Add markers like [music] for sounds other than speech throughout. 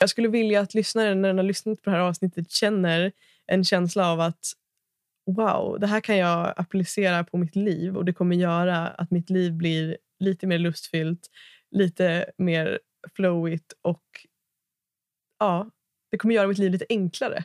Jag skulle vilja att lyssnaren när den har lyssnat på det här avsnittet känner en känsla av att wow, det här kan jag applicera på mitt liv och det kommer göra att mitt liv blir lite mer lustfyllt, lite mer flowigt och ja, det kommer göra mitt liv lite enklare.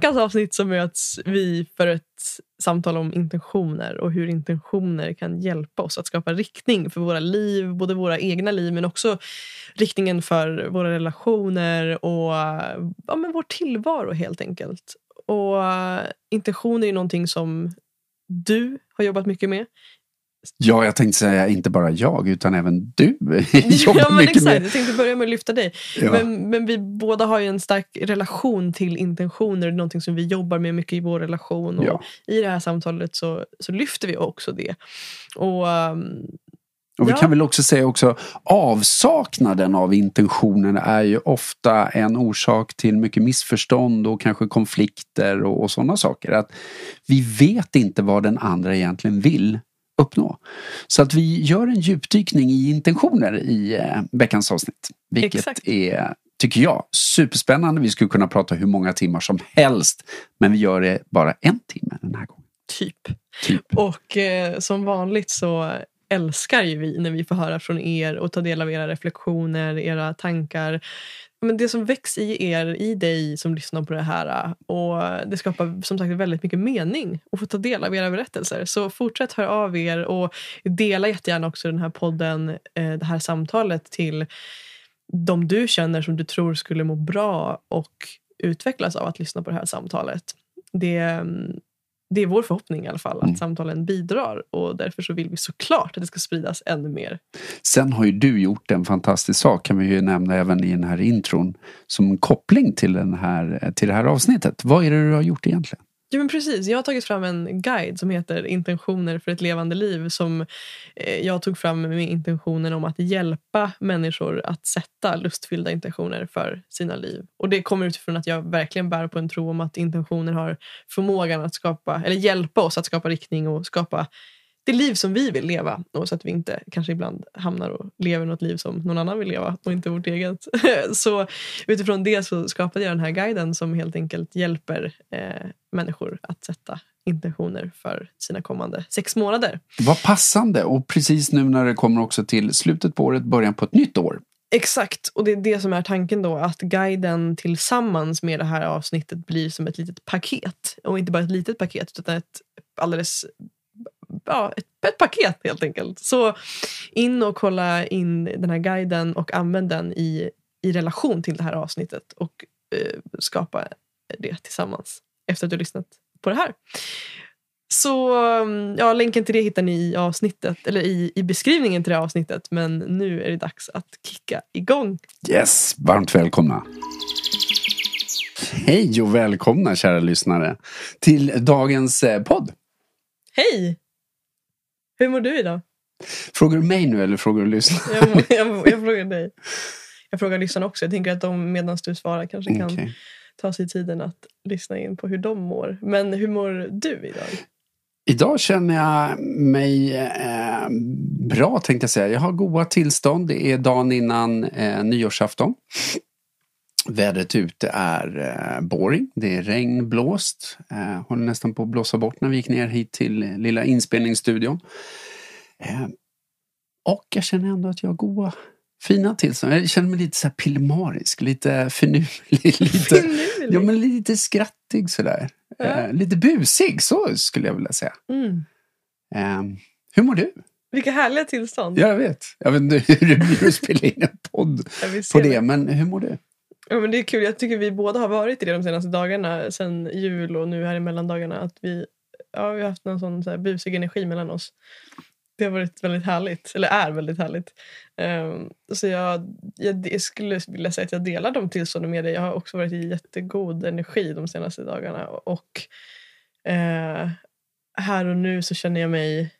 veckans avsnitt så möts vi för ett samtal om intentioner och hur intentioner kan hjälpa oss att skapa riktning för våra liv, både våra egna liv men också riktningen för våra relationer och ja, men vår tillvaro helt enkelt. Och eh, intentioner är någonting som du har jobbat mycket med. Ja, jag tänkte säga inte bara jag utan även du [laughs] jobbar ja, men mycket exakt. med. Jag tänkte börja med att lyfta dig. Ja. Men, men vi båda har ju en stark relation till intentioner. Det är någonting som vi jobbar med mycket i vår relation. Och ja. I det här samtalet så, så lyfter vi också det. Och, um, och vi ja. kan väl också säga också avsaknaden av intentioner är ju ofta en orsak till mycket missförstånd och kanske konflikter och, och sådana saker. Att vi vet inte vad den andra egentligen vill uppnå. Så att vi gör en djupdykning i intentioner i eh, veckans avsnitt. Vilket Exakt. är, tycker jag, superspännande. Vi skulle kunna prata hur många timmar som helst. Men vi gör det bara en timme den här gången. Typ. typ. Och eh, som vanligt så älskar ju vi när vi får höra från er och ta del av era reflektioner, era tankar men det som väcks i er, i dig som lyssnar på det här och det skapar som sagt väldigt mycket mening att få ta del av era berättelser. Så fortsätt höra av er och dela jättegärna också den här podden, eh, det här samtalet till de du känner som du tror skulle må bra och utvecklas av att lyssna på det här samtalet. Det, mm, det är vår förhoppning i alla fall att mm. samtalen bidrar och därför så vill vi såklart att det ska spridas ännu mer. Sen har ju du gjort en fantastisk sak kan vi ju nämna även i den här intron som koppling till, den här, till det här avsnittet. Vad är det du har gjort egentligen? Ja, men precis. Jag har tagit fram en guide som heter Intentioner för ett levande liv som eh, jag tog fram med intentionen om att hjälpa människor att sätta lustfyllda intentioner för sina liv. Och Det kommer utifrån att jag verkligen bär på en tro om att intentioner har förmågan att skapa eller hjälpa oss att skapa riktning och skapa det liv som vi vill leva. Och så att vi inte kanske ibland hamnar och lever något liv som någon annan vill leva och inte vårt eget. [laughs] så utifrån det så skapade jag den här guiden som helt enkelt hjälper eh, människor att sätta intentioner för sina kommande sex månader. Vad passande och precis nu när det kommer också till slutet på året, början på ett nytt år. Exakt, och det är det som är tanken då att guiden tillsammans med det här avsnittet blir som ett litet paket. Och inte bara ett litet paket utan ett alldeles ja, ett, ett paket helt enkelt. Så in och kolla in den här guiden och använd den i, i relation till det här avsnittet och eh, skapa det tillsammans efter att du lyssnat på det här. Så ja, länken till det hittar ni i avsnittet eller i, i beskrivningen till det avsnittet. Men nu är det dags att kicka igång. Yes, varmt välkomna. Hej och välkomna kära lyssnare till dagens eh, podd. Hej! Hur mår du idag? Frågar du mig nu eller frågar du lyssnarna? jag, jag, jag, frågar dig. Jag frågar lyssnarna också. Jag tänker att de medan du svarar kanske kan okay. ta sig tiden att lyssna in på hur de mår. Men hur mår du idag? Idag känner jag mig eh, bra tänkte jag säga. Jag har goda tillstånd. Det är dagen innan eh, nyårsafton. Vädret ute är eh, boring. Det är regn, blåst. Eh, håller nästan på att blåsa bort när vi gick ner hit till lilla inspelningsstudion. Eh, och jag känner ändå att jag har goda, fina tillstånd. Jag känner mig lite så här pillemarisk, lite finurlig. [laughs] Lite, ja, men lite skrattig sådär. Ja. Eh, lite busig, så skulle jag vilja säga. Mm. Eh, hur mår du? Vilka härliga tillstånd. Jag vet. Jag vet inte [laughs] hur det blir att spela in en podd på det, det, men hur mår du? Ja, men det är kul. Jag tycker vi båda har varit i det de senaste dagarna. Sen jul och nu här i mellandagarna. Att vi, ja, vi har haft någon sån så här busig energi mellan oss. Det har varit väldigt härligt, eller är väldigt härligt. Um, så jag, jag, jag, skulle vilja säga att jag delar de tillstånden med dig. Jag har också varit i jättegod energi de senaste dagarna. Och uh, här och nu så känner jag mig...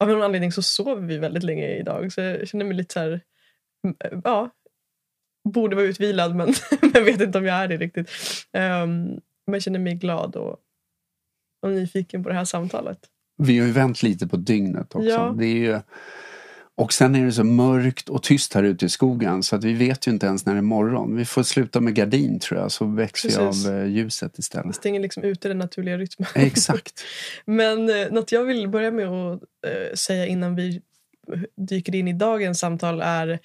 Av någon anledning så sover vi väldigt länge idag. Så jag känner mig lite så här... Ja, borde vara utvilad men [laughs] jag vet inte om jag är det riktigt. Um, men känner mig glad och, och nyfiken på det här samtalet. Vi har ju vänt lite på dygnet också. Ja. Det är ju, och sen är det så mörkt och tyst här ute i skogen så att vi vet ju inte ens när det är morgon. Vi får sluta med gardin tror jag så växer vi Precis. av eh, ljuset istället. Det stänger liksom ute den naturliga rytmen. Exakt. [laughs] Men eh, något jag vill börja med att eh, säga innan vi dyker in i dagens samtal är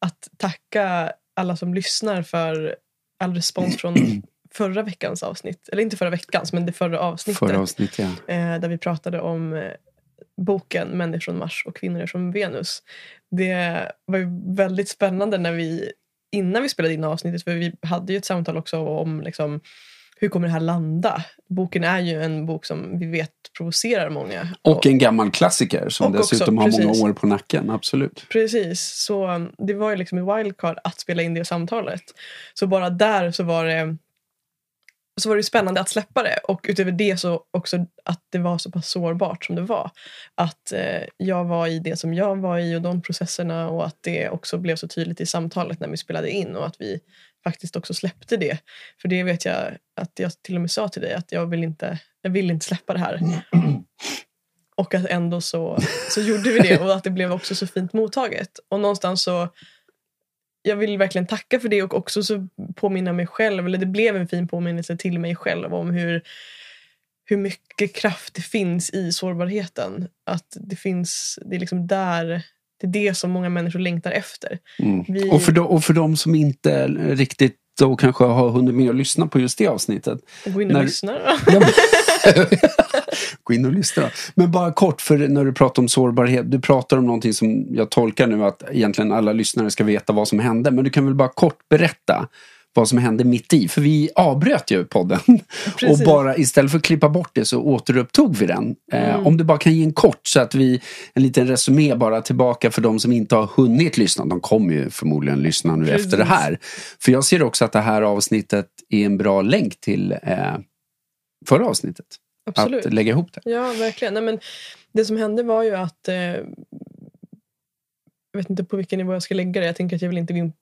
att tacka alla som lyssnar för all respons från [clears throat] förra veckans avsnitt. Eller inte förra veckans, men det förra avsnittet. Förra avsnittet ja. eh, där vi pratade om eh, boken Män är från Mars och kvinnor från Venus. Det var ju väldigt spännande när vi innan vi spelade in avsnittet, för vi hade ju ett samtal också om liksom, hur kommer det här landa? Boken är ju en bok som vi vet provocerar många. Och en gammal klassiker som Och också, dessutom har många år på nacken. Absolut. Precis, så um, det var ju liksom en wildcard att spela in det samtalet. Så bara där så var det så var det spännande att släppa det och utöver det så också att det var så pass sårbart som det var. Att eh, jag var i det som jag var i och de processerna och att det också blev så tydligt i samtalet när vi spelade in och att vi faktiskt också släppte det. För det vet jag att jag till och med sa till dig att jag vill inte, jag vill inte släppa det här. [clears throat] Och att ändå så, så gjorde vi det och att det blev också så fint mottaget. Och någonstans så jag vill verkligen tacka för det och också så påminna mig själv, eller det blev en fin påminnelse till mig själv om hur, hur mycket kraft det finns i sårbarheten. Att det finns, det är liksom där, det är det som många människor längtar efter. Mm. Vi- Och, för de, och för de som inte riktigt då kanske har hunnit med att lyssna på just det avsnittet. Gå in och När- lyssna då. Ja, men- [laughs] Gå in och lyssna. Men bara kort, för när du pratar om sårbarhet. Du pratar om någonting som jag tolkar nu att egentligen alla lyssnare ska veta vad som hände. Men du kan väl bara kort berätta vad som hände mitt i. För vi avbröt ju podden. [laughs] Och Precis. bara istället för att klippa bort det så återupptog vi den. Eh, Mm. om du bara kan ge en kort så att vi, en liten resumé bara tillbaka för de som inte har hunnit lyssna. De kommer ju förmodligen lyssna nu Precis. efter det här. För jag ser också att det här avsnittet är en bra länk till eh, förra avsnittet. Absolut. Att lägga ihop det. Ja, verkligen. Nej, men det som hände var ju att... Eh, jag vet inte på vilken nivå jag ska lägga det. Jag tänker att jag vill inte gå in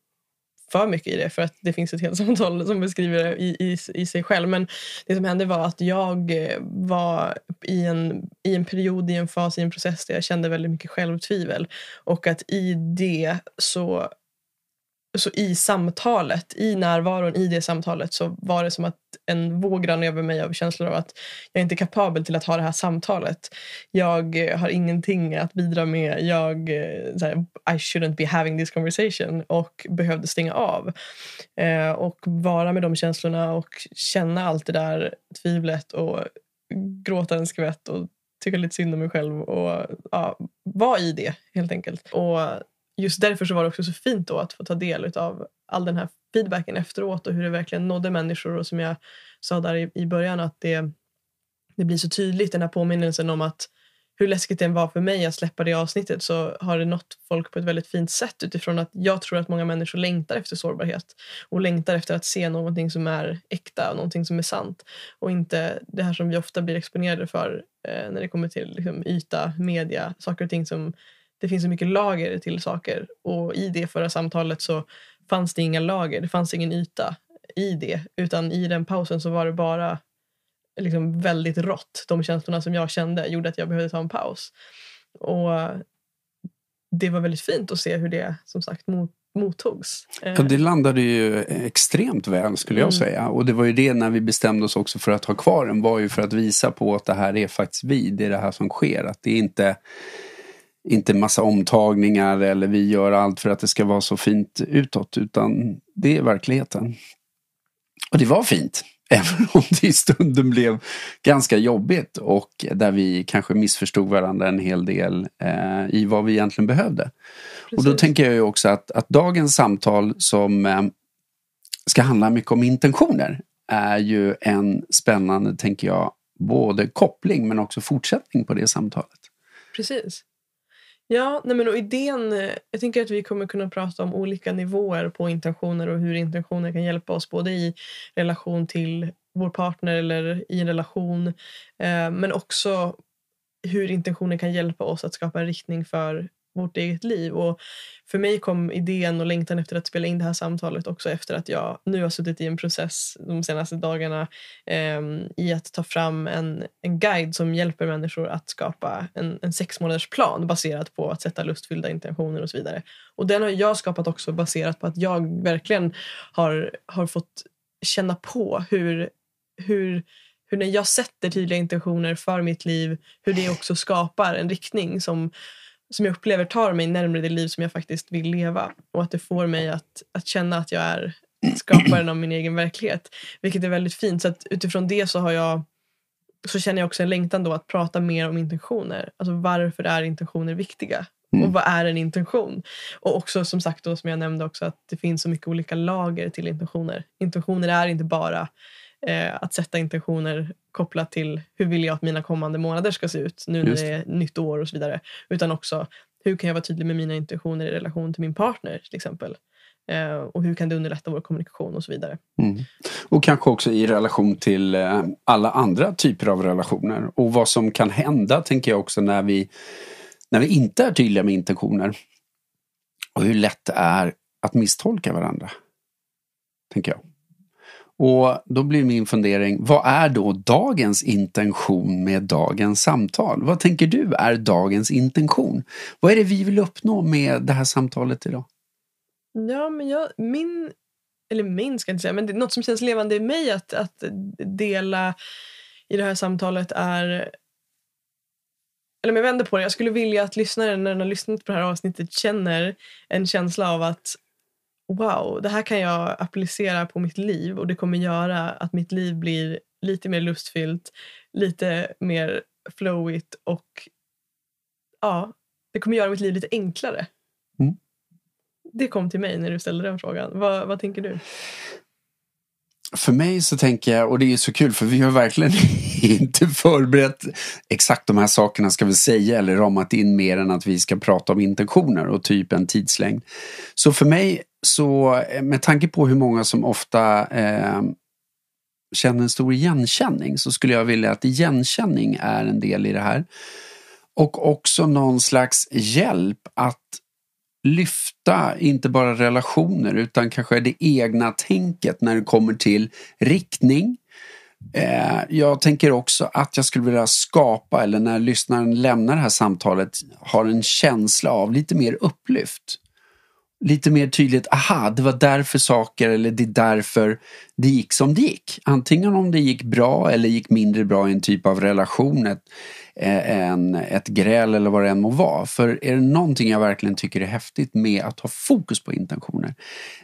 för mycket i det för att det finns ett helt [laughs] samtal som beskriver det i, i, i sig själv. Men det som hände var att jag eh, var i en, i en period, i en fas, i en process där jag kände väldigt mycket självtvivel. Och att i det så så i samtalet, i närvaron i det samtalet så var det som att en våg rann över mig av känslor av att jag inte är kapabel till att ha det här samtalet. Jag eh, har ingenting att bidra med. Jag, eh, så här, I shouldn't be having this conversation och behövde stänga av. Eh, och vara med de känslorna och känna allt det där tvivlet och gråta en skvätt och tycka lite synd om mig själv och ja, vara i det helt enkelt. Och just därför så var det också så fint då att få ta del av all den här feedbacken efteråt och hur det verkligen nådde människor. Och som jag sa där i, i början att det, det blir så tydligt den här påminnelsen om att hur läskigt det än var för mig att släppa det avsnittet så har det nått folk på ett väldigt fint sätt utifrån att jag tror att många människor längtar efter sårbarhet och längtar efter att se någonting som är äkta och någonting som är sant. Och inte det här som vi ofta blir exponerade för eh, när det kommer till liksom, yta, media, saker och ting som det finns så mycket lager till saker och i det förra samtalet så fanns det inga lager, det fanns ingen yta i det utan i den pausen så var det bara liksom väldigt rått. De känslorna som jag kände gjorde att jag behövde ta en paus. Och det var väldigt fint att se hur det som sagt mot, mottogs. Eh, Ja, det landade ju extremt väl skulle jag Mm. säga. Och det var ju det när vi bestämde oss också för att ha kvar den var ju för att visa på att det här är faktiskt vi. Det är det här som sker. Att det inte inte massa omtagningar eller vi gör allt för att det ska vara så fint utåt utan det är verkligheten. Och det var fint. [laughs] Även om det i stunden blev ganska jobbigt och där vi kanske missförstod varandra en hel del eh, i vad vi egentligen behövde. Och då precis. tänker jag ju också att, att dagens samtal som eh, ska handla mycket om intentioner är ju en spännande, tänker jag, både koppling men också fortsättning på det samtalet. Precis. Ja, nej men och idén, eh, jag tänker att vi kommer kunna prata om olika nivåer på intentioner och hur intentioner kan hjälpa oss både i relation till vår partner eller i en relation eh, men också hur intentioner kan hjälpa oss att skapa en riktning för vårt eget liv. Och för mig kom idén och längtan efter att spela in det här samtalet också efter att jag nu har suttit i en process de senaste dagarna eh, i att ta fram en, en guide som hjälper människor att skapa en, en sex månaders plan baserat på att sätta lustfyllda intentioner och så vidare. Och den har jag skapat också baserat på att jag verkligen har, har fått känna på hur, hur hur när jag sätter tydliga intentioner för mitt liv, hur det också skapar en riktning som, som jag upplever tar mig närmare det liv som jag faktiskt vill leva. Och att det får mig att, att känna att jag är skaparen av min egen verklighet. Vilket är väldigt fint. Så utifrån det så har jag så känner jag också en längtan då att prata mer om intentioner. Alltså varför är intentioner viktiga? Mm. Och vad är en intention? Och också som sagt då, som jag nämnde också att det finns så mycket olika lager till intentioner. Intentioner är inte bara att sätta intentioner kopplat till hur vill jag att mina kommande månader ska se ut nu när det är nytt år och så vidare. Utan också hur kan jag vara tydlig med mina intentioner i relation till min partner till exempel. Eh, och hur kan det underlätta vår kommunikation och så vidare. Mm. Och kanske också i relation till eh, alla andra typer av relationer. Och vad som kan hända tänker jag också när vi, när vi inte är tydliga med intentioner. Och hur lätt det är att misstolka varandra. Tänker jag. Och då blir min fundering, vad är då dagens intention med dagens samtal? Vad tänker du är dagens intention? Vad är det vi vill uppnå med det här samtalet idag? Ja, men jag, min, eller min ska jag inte säga, men det, något som känns levande i mig att, att dela i det här samtalet är eller om jag vänder på det, jag skulle vilja att lyssnaren när den har lyssnat på det här avsnittet känner en känsla av att wow, det här kan jag applicera på mitt liv och det kommer göra att mitt liv blir lite mer lustfyllt, lite mer flowigt och ja, det kommer göra mitt liv lite enklare. Mm. Det kom till mig när du ställde den frågan. Vad, vad tänker du? För mig så tänker jag, och det är så kul för vi har verkligen [laughs] inte förberett exakt de här sakerna ska vi säga eller ramat in mer än att vi ska prata om intentioner och typ en tidslängd. Så för mig så eh, med tanke på hur många som ofta eh, känner en stor igenkänning så skulle jag vilja att igenkänning är en del i det här. Och också någon slags hjälp att lyfta inte bara relationer utan kanske det egna tänket när det kommer till riktning. Eh, jag tänker också att jag skulle vilja skapa, eller när lyssnaren lämnar det här samtalet, har en känsla av lite mer upplyft lite mer tydligt, aha, det var därför saker eller det är därför det gick som det gick. Antingen om det gick bra eller gick mindre bra i en typ av relation, ett, en, ett gräl eller vad det än må vara. För är det någonting jag verkligen tycker är häftigt med att ha fokus på intentioner,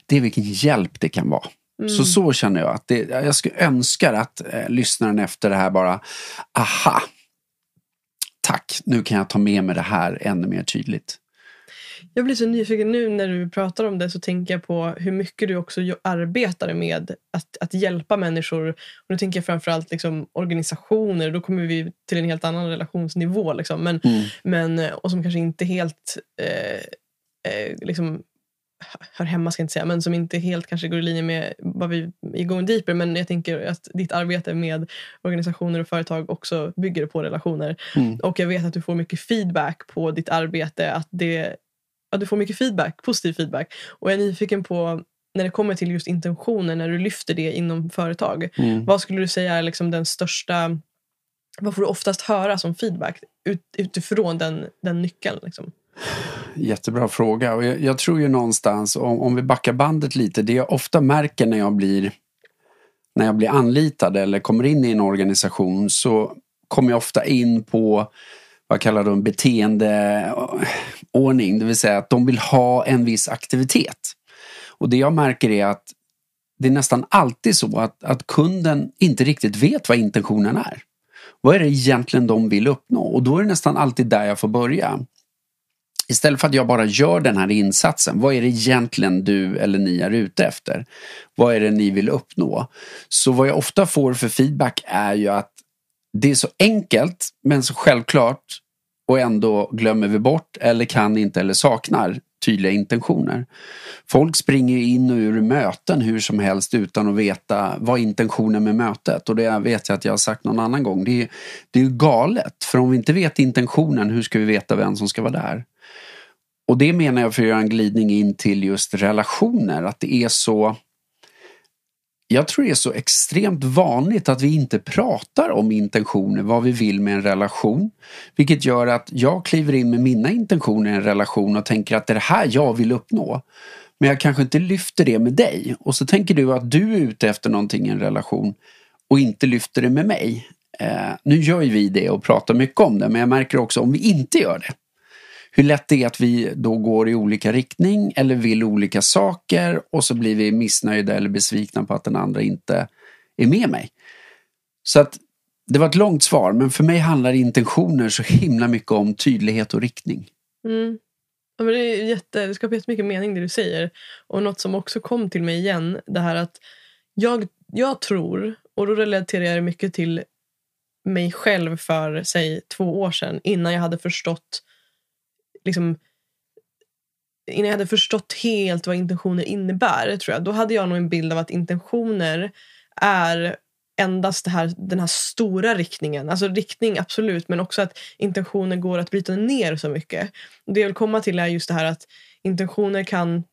det är vilken hjälp det kan vara. Mm. Så så känner jag att det, jag skulle önska att eh, lyssnaren efter det här bara, aha, tack, nu kan jag ta med mig det här ännu mer tydligt. Jag blir så nyfiken nu när du pratar om det så tänker jag på hur mycket du också arbetar med att, att hjälpa människor. Och nu tänker jag framförallt liksom organisationer. Då kommer vi till en helt annan relationsnivå. Liksom. Men, mm. men, och som kanske inte helt eh, eh, liksom, hör hemma, ska jag inte säga, men som inte helt kanske går i linje med vad vi i Going Deeper. Men jag tänker att ditt arbete med organisationer och företag också bygger på relationer. Mm. Och jag vet att du får mycket feedback på ditt arbete. Att det ja, du får mycket feedback, positiv feedback. Och jag är nyfiken på när det kommer till just intentioner, när du lyfter det inom företag. Mm. Vad skulle du säga är liksom den största... Vad får du oftast höra som feedback ut, utifrån den, den nyckeln? Liksom? Jättebra fråga. Och jag, jag, tror ju någonstans, om, om vi backar bandet lite, det jag ofta märker när jag blir när jag blir anlitad eller kommer in i en organisation så kommer jag ofta in på vad kallar de beteendeordning, eh, det vill säga att de vill ha en viss aktivitet. Och det jag märker är att det är nästan alltid så att, att kunden inte riktigt vet vad intentionen är. Vad är det egentligen de vill uppnå? Och då är det nästan alltid där jag får börja. Istället för att jag bara gör den här insatsen, vad är det egentligen du eller ni är ute efter? Vad är det ni vill uppnå? Så vad jag ofta får för feedback är ju att det är så enkelt men så självklart och ändå glömmer vi bort eller kan inte eller saknar tydliga intentioner. Folk springer in och ur möten hur som helst utan att veta vad intentionen med mötet och det vet jag att jag har sagt någon annan gång. Det är, det är ju galet för om vi inte vet intentionen hur ska vi veta vem som ska vara där? Och det menar jag för att göra en glidning in till just relationer att det är så jag tror det är så extremt vanligt att vi inte pratar om intentioner, vad vi vill med en relation. Vilket gör att jag kliver in med mina intentioner i en relation och tänker att det är det här jag vill uppnå. Men jag kanske inte lyfter det med dig. Och så tänker du att du är ute efter någonting i en relation och inte lyfter det med mig. Eh, nu gör ju vi det och pratar mycket om det men jag märker också om vi inte gör det hur lätt det är att vi då går i olika riktning eller vill olika saker och så blir vi missnöjda eller besvikna på att den andra inte är med mig. Så att det var ett långt svar men för mig handlar intentioner så himla mycket om tydlighet och riktning. Mm. Ja, men det, är jätte, det skapar jättemycket mening det du säger. Och något som också kom till mig igen, det här att jag, jag tror, och då relaterar jag det mycket till mig själv för säg två år sedan innan jag hade förstått liksom, innan jag hade förstått helt vad intentioner innebär, tror jag, då hade jag nog en bild av att intentioner är endast det här, den här stora riktningen. Alltså riktning absolut, men också att intentioner går att bryta ner så mycket. Det jag vill komma till är just det här att intentioner kan,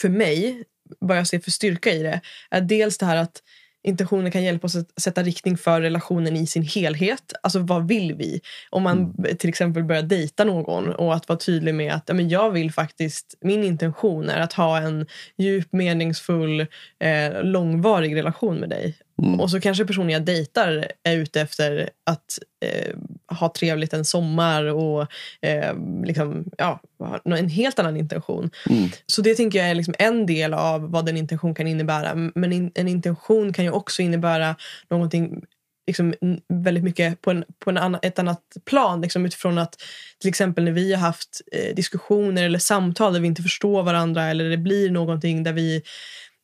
för mig, vad jag ser för styrka i det, är dels det här att intentioner kan hjälpa oss att sätta riktning för relationen i sin helhet. Alltså vad vill vi? Om man mm. till exempel börjar dejta någon och att vara tydlig med att ja, men jag vill faktiskt, min intention är att ha en djup, meningsfull, eh, långvarig relation med dig. Mm. Och så kanske personen jag dejtar är ute efter att eh, ha trevligt en sommar och eh, liksom, ja, en helt annan intention. Mm. Så det tänker jag är liksom en del av vad en intention kan innebära. Men in, en intention kan ju också innebära någonting liksom, väldigt mycket på, en, på en annan, ett annat plan. Liksom, utifrån att till exempel när vi har haft eh, diskussioner eller samtal där vi inte förstår varandra eller det blir någonting där vi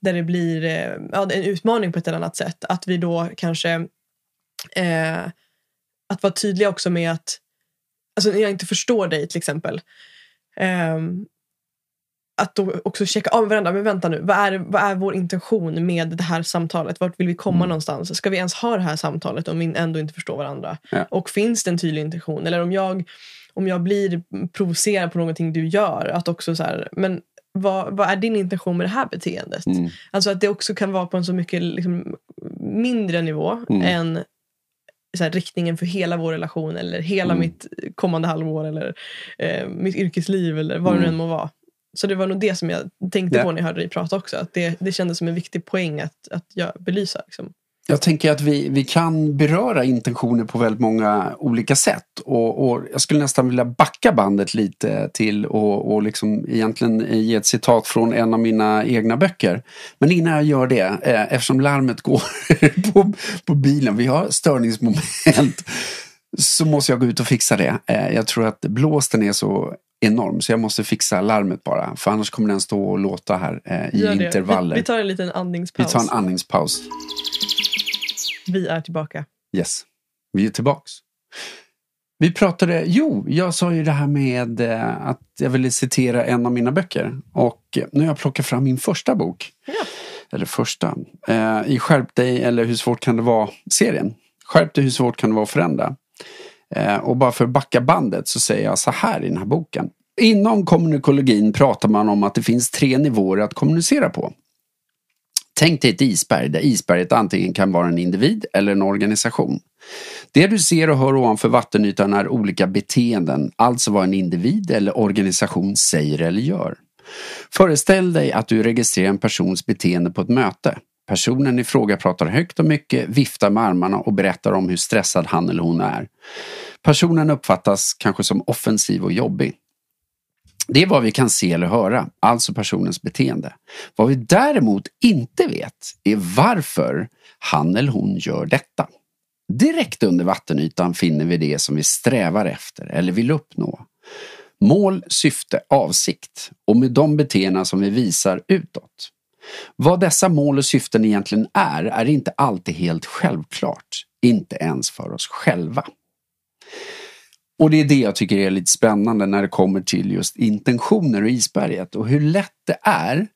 där det blir eh, ja, en utmaning på ett eller annat sätt. Att vi då kanske eh, att vara tydliga också med att alltså jag inte förstår dig till exempel eh, att då också checka av varandra. Men vänta nu, vad är, vad är vår intention med det här samtalet? Vart vill vi komma mm. någonstans? Ska vi ens ha det här samtalet om vi ändå inte förstår varandra? Ja. Och finns det en tydlig intention? Eller om jag, om jag blir provocerad på någonting du gör, att också så här, men vad, vad är din intention med det här beteendet? Mm. Alltså att det också kan vara på en så mycket liksom, mindre nivå mm. än så här, riktningen för hela vår relation eller hela mm. mitt kommande halvår eller eh, mitt yrkesliv eller vad det nu mm. än må vara. Så det var nog det som jag tänkte ja. på när jag hörde dig prata också. Att det, det kändes som en viktig poäng att, att jag belysa. Liksom. Jag tänker att vi, vi kan beröra intentioner på väldigt många olika sätt. Och, och jag skulle nästan vilja backa bandet lite till och, och liksom egentligen ge ett citat från en av mina egna böcker. Men innan jag gör det, eh, eftersom larmet går [laughs] på, på bilen, vi har störningsmoment, så måste jag gå ut och fixa det. Eh, jag tror att blåsten är så enorm så jag måste fixa larmet bara. För annars kommer den stå och låta här eh, i intervaller. Vi, vi tar en liten andningspaus. Vi tar en andningspaus. Vi är tillbaka. Yes, vi är tillbaks. Vi pratade, jo, jag sa ju det här med eh, att jag ville citera en av mina böcker. Och nu har jag plockat fram min första bok. Ja. Eller första. Eh, I Skärp dig eller Hur svårt kan det vara-serien. Skärp dig, hur svårt kan det vara att förändra? Eh, och bara för att backa bandet så säger jag så här i den här boken. Inom kommunikologin pratar man om att det finns tre nivåer att kommunicera på. Tänk dig ett isberg där isberget antingen kan vara en individ eller en organisation. Det du ser och hör ovanför vattenytan är olika beteenden, alltså vad en individ eller organisation säger eller gör. Föreställ dig att du registrerar en persons beteende på ett möte. Personen i fråga pratar högt och mycket, viftar med armarna och berättar om hur stressad han eller hon är. Personen uppfattas kanske som offensiv och jobbig. Det är vad vi kan se eller höra, alltså personens beteende. Vad vi däremot inte vet är varför han eller hon gör detta. Direkt under vattenytan finner vi det som vi strävar efter eller vill uppnå. Mål, syfte, avsikt och med de beteenden som vi visar utåt. Vad dessa mål och syften egentligen är, är inte alltid helt självklart. Inte ens för oss själva. Och det är det jag tycker är lite spännande när det kommer till just intentioner och isberget och hur lätt det är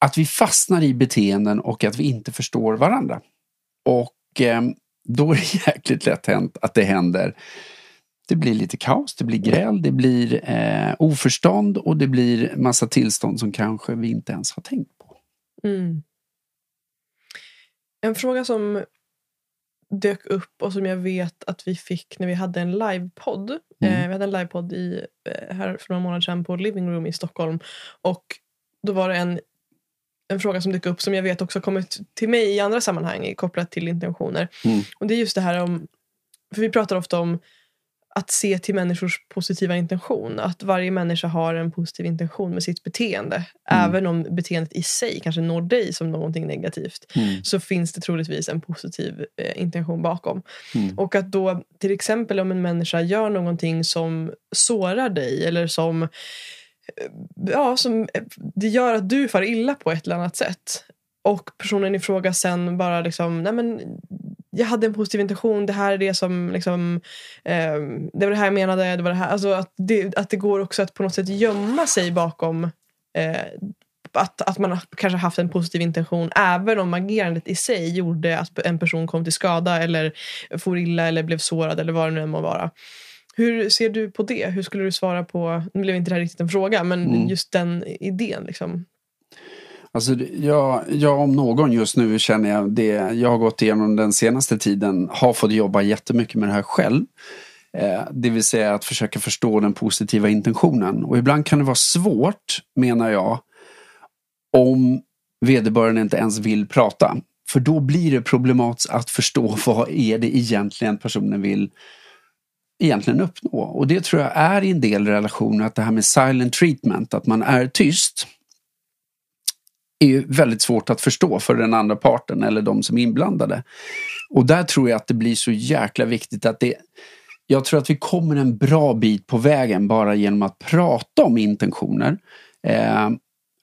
att vi fastnar i beteenden och att vi inte förstår varandra. Och eh, då är det [laughs] jäkligt lätt hänt att det händer. Det blir lite kaos, det blir gräl, det blir eh, oförstånd och det blir massa tillstånd som kanske vi inte ens har tänkt på. Mm. En fråga som dök upp och som jag vet att vi fick när vi hade en livepodd. Mm. Eh, vi hade en livepodd i, eh, här för några månader sedan på Living Room i Stockholm. Och då var det en, en fråga som dök upp som jag vet också kommit till mig i andra sammanhang kopplat till intentioner. Mm. Och det är just det här om, för vi pratar ofta om att se till människors positiva intention. Att varje människa har en positiv intention med sitt beteende. Mm. Även om beteendet i sig kanske når dig som någonting negativt. Mm. Så finns det troligtvis en positiv eh, intention bakom. Mm. Och att då till exempel om en människa gör någonting som sårar dig eller som eh, ja, som eh, det gör att du far illa på ett eller annat sätt. Och personen i fråga sen bara liksom, nej men jag hade en positiv intention, det här är det som liksom, eh, det var det här jag menade, det var det här. Alltså att det, att det går också att på något sätt gömma sig bakom eh, att, att man kanske haft en positiv intention även om agerandet i sig gjorde att en person kom till skada eller for illa eller blev sårad eller vad det nu än må vara. Hur ser du på det? Hur skulle du svara på, nu blev inte det här riktigt en fråga, men mm. just den idén. Liksom. Alltså, jag, jag om någon just nu känner jag det jag har gått igenom den senaste tiden har fått jobba jättemycket med det här själv. Eh, det vill säga att försöka förstå den positiva intentionen. Och ibland kan det vara svårt, menar jag, om vederbörande inte ens vill prata. För då blir det problematiskt att förstå [laughs] vad är det egentligen personen vill egentligen uppnå. Och det tror jag är i en del relationer att det här med silent treatment, att man är tyst är ju väldigt svårt att förstå för den andra parten eller de som är inblandade. Och där tror jag att det blir så jäkla viktigt att det jag tror att vi kommer en bra bit på vägen bara genom att prata om intentioner. Eh,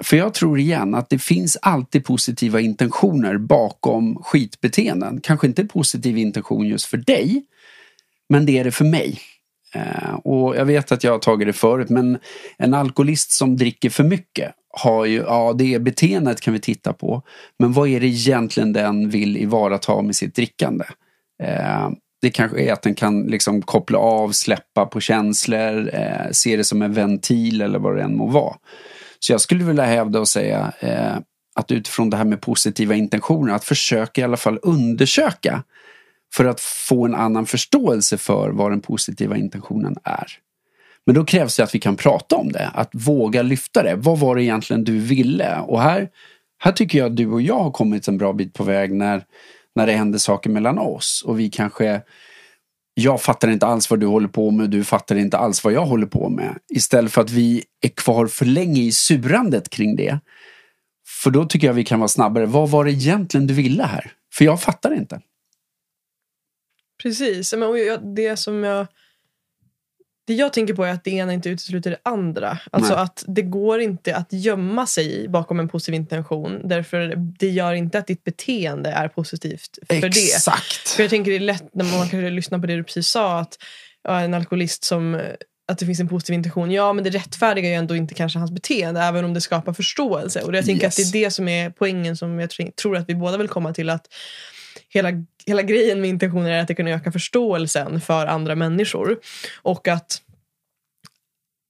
för jag tror igen att det finns alltid positiva intentioner bakom skitbeteenden. Kanske inte positiv intention just för dig, men det är det för mig. Eh, och jag vet att jag har tagit det förut, men en alkoholist som dricker för mycket har ju, ja det är beteendet kan vi titta på. Men vad är det egentligen den vill ivarata med sitt drickande? Eh, det kanske är att den kan liksom koppla av, släppa på känslor, eh, se det som en ventil eller vad det än må vara. Så jag skulle vilja hävda och säga eh, att utifrån det här med positiva intentioner, att försöka i alla fall undersöka för att få en annan förståelse för vad den positiva intentionen är. Men då krävs det att vi kan prata om det, att våga lyfta det. Vad var det egentligen du ville? Och här, här tycker jag att du och jag har kommit en bra bit på väg när, när det händer saker mellan oss och vi kanske jag fattar inte alls vad du håller på med, du fattar inte alls vad jag håller på med. Istället för att vi är kvar för länge i surandet kring det. För då tycker jag vi kan vara snabbare. Vad var det egentligen du ville här? För jag fattar inte. Precis. Det som jag det jag tänker på är att det ena inte utesluter det andra. Alltså Nej. att det går inte att gömma sig bakom en positiv intention. Därför det gör inte att ditt beteende är positivt för Exakt. det. För jag tänker det är lätt när man kanske lyssnar på det du precis sa. Att en alkoholist som att det finns en positiv intention. Ja, men det rättfärdigar ju ändå inte kanske hans beteende även om det skapar förståelse. Och jag tänker yes. att det är det som är poängen som jag tror att vi båda vill komma till. att hela, hela grejen med intentioner är att det kan öka förståelsen för andra människor. Och att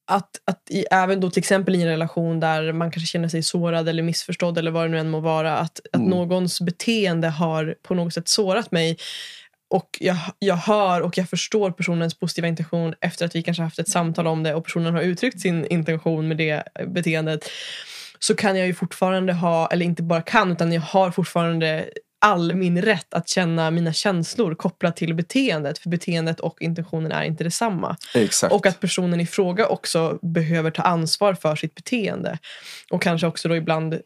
att, att i, även då till exempel i en relation där man kanske känner sig sårad eller missförstådd eller vad det nu än må vara. Att, att mm. någons beteende har på något sätt sårat mig. Och jag, jag hör och jag förstår personens positiva intention efter att vi kanske haft ett samtal om det och personen har uttryckt sin intention med det beteendet. Så kan jag ju fortfarande ha, eller inte bara kan, utan jag har fortfarande all min rätt att känna mina känslor kopplat till beteendet. För beteendet och intentionen är inte detsamma. Exakt. Och att personen i fråga också behöver ta ansvar för sitt beteende. Och kanske också då ibland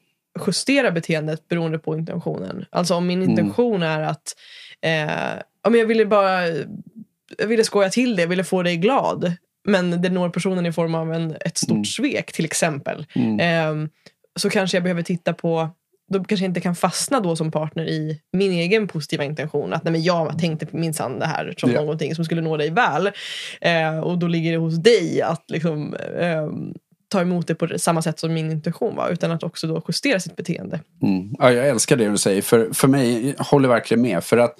justera beteendet beroende på intentionen. Alltså om min mm. intention är att eh, om jag ville bara jag ville skoja till det, jag ville få dig glad. Men det når personen i form av en, ett stort mm. svek till exempel. Mm. Eh, så kanske jag behöver titta på då kanske jag inte kan fastna då som partner i min egen positiva intention. Att nej, men jag tänkte minsann det här som Ja. någonting som skulle nå dig väl. Eh, och då ligger det hos dig att liksom, eh, ta emot det på samma sätt som min intention var. Utan att också då justera sitt beteende. Mm. Ja, jag älskar det du säger. För, för mig, jag håller verkligen med. För att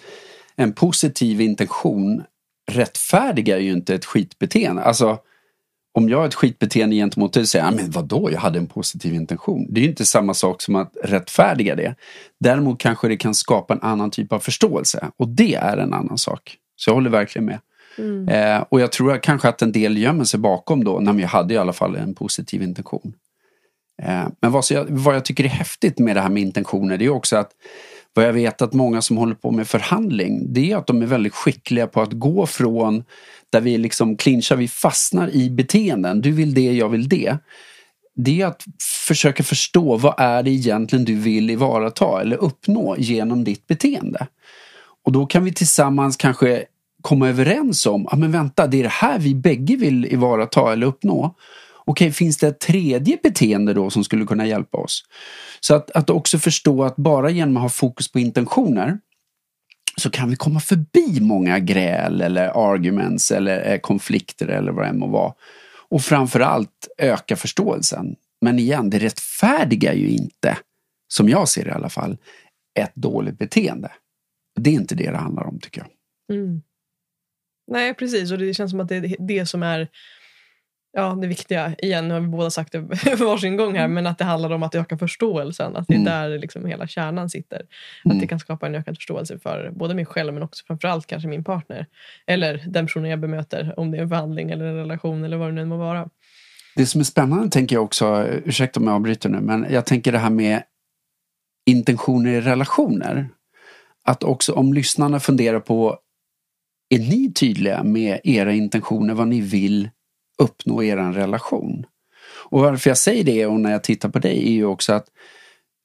en positiv intention rättfärdigar ju inte ett skitbeteende. Alltså, om jag har ett skitbeteende gentemot dig och säger, "Ja, men vadå, jag hade en positiv intention. Det är ju inte samma sak som att rättfärdiga det. Däremot kanske det kan skapa en annan typ av förståelse. Och det är en annan sak. Så jag håller verkligen med. Eh, och jag tror kanske att en del gömmer sig bakom då, men jag hade i alla fall en positiv intention. Eh, men vad, jag, vad jag tycker är häftigt med det här med intentioner det är också att vad jag vet att många som håller på med förhandling det är att de är väldigt skickliga på att gå från där vi liksom clinchar, vi fastnar i beteenden. Du vill det, jag vill det. Det är att försöka förstå vad är det egentligen du vill ivarata eller uppnå genom ditt beteende. Och då kan vi tillsammans kanske komma överens om, ja men vänta, det är det här vi bägge vill ivarata eller uppnå. Okej, finns det ett tredje beteende då som skulle kunna hjälpa oss? Så att, att också förstå att bara genom att ha fokus på intentioner så kan vi komma förbi många gräl eller arguments eller eh, konflikter eller vad det än må vara. Och framförallt öka förståelsen. Men igen, det rättfärdigar ju inte, som jag ser det i alla fall, ett dåligt beteende. Det är inte det det handlar om tycker jag. Mm. Nej, precis. Och det känns som att det är det som är ja, det viktiga. Igen, nu har vi båda sagt det [laughs] varsin gång här, men att det handlar om att öka förståelsen. Att det är Mm. där liksom hela kärnan sitter. Mm. Att det kan skapa en ökad förståelse för både mig själv men också framförallt kanske min partner. Eller den personen jag bemöter, om det är en förhandling eller en relation eller vad det nu må vara. Det som är spännande tänker jag också, ursäkta om jag avbryter nu, men jag tänker det här med intentioner i relationer. Att också om lyssnarna funderar på, är ni tydliga med era intentioner, vad ni vill uppnå er relation? Och varför jag säger det och när jag tittar på dig är ju också att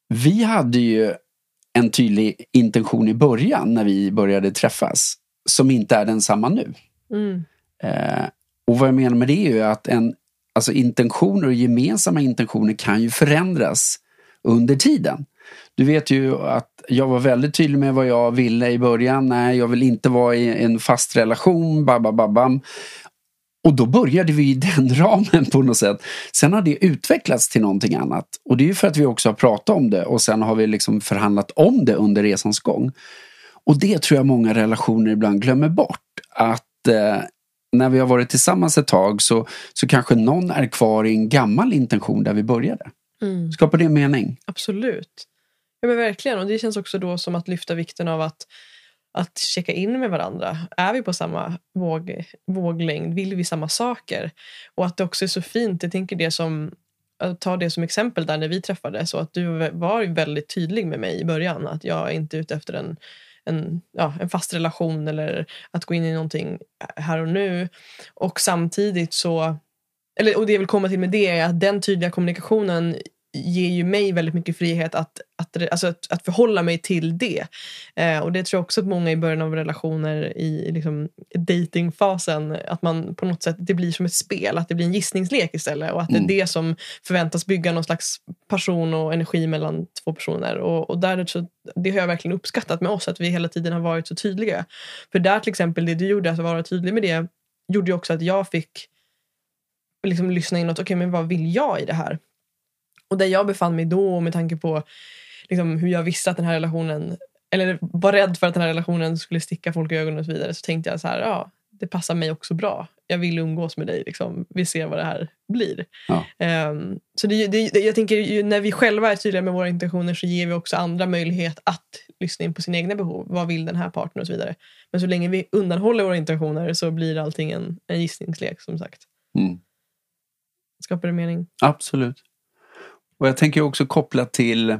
vi hade ju en tydlig intention i början när vi började träffas som inte är densamma nu. Mm. Eh, och vad jag menar med det är ju att en, alltså intentioner och gemensamma intentioner kan ju förändras under tiden. Du vet ju att jag var väldigt tydlig med vad jag ville i början. Nej, jag vill inte vara i en fast relation. Babababam. Och då började vi i den [laughs] ramen på något sätt. Sen har det utvecklats till någonting annat. Och det är ju för att vi också har pratat om det och sen har vi liksom förhandlat om det under resans gång. Och det tror jag många relationer ibland glömmer bort. Att eh, när vi har varit tillsammans ett tag så, så kanske någon är kvar i en gammal intention där vi började. Mm. Skapar det mening? Absolut. Ja, men verkligen. Och det känns också då som att lyfta vikten av att, att checka in med varandra. Är vi på samma våg, våglängd? Vill vi samma saker? Och att det också är så fint. Jag tänker det som ta det som exempel där när vi träffades så att du var väldigt tydlig med mig i början att jag är inte ute efter en, en, ja, en fast relation eller att gå in i någonting här och nu. Och samtidigt så eller, och det jag vill komma till med det är att den tydliga kommunikationen ger ju mig väldigt mycket frihet att, att, alltså att, att förhålla mig till det. Eh, och det tror jag också att många i början av relationer i liksom, datingfasen att man på något sätt, det blir som ett spel, att det blir en gissningslek istället och att Mm. det är det som förväntas bygga någon slags passion och energi mellan två personer. Och, och där, så, det har jag verkligen uppskattat med oss, att vi hela tiden har varit så tydliga. För där till exempel, det du gjorde, att vara tydlig med det, gjorde ju också att jag fick liksom lyssna inåt, okej men vad vill jag i det här? Och där jag befann mig då med tanke på liksom, hur jag visste att den här relationen, eller var rädd för att den här relationen skulle sticka folk i ögonen och så vidare, så tänkte jag så här, ja, det passar mig också bra. Jag vill umgås med dig, liksom. vi ser vad det här blir. Ja. Ehm, så det, det, jag tänker, ju, när vi själva är tydliga med våra intentioner så ger vi också andra möjlighet att lyssna in på sina egna behov. Vad vill den här partnern och så vidare. Men så länge vi undanhåller våra intentioner så blir allting en, en gissningslek som sagt. Mm. Skapar det mening? Absolut. Och jag tänker också koppla till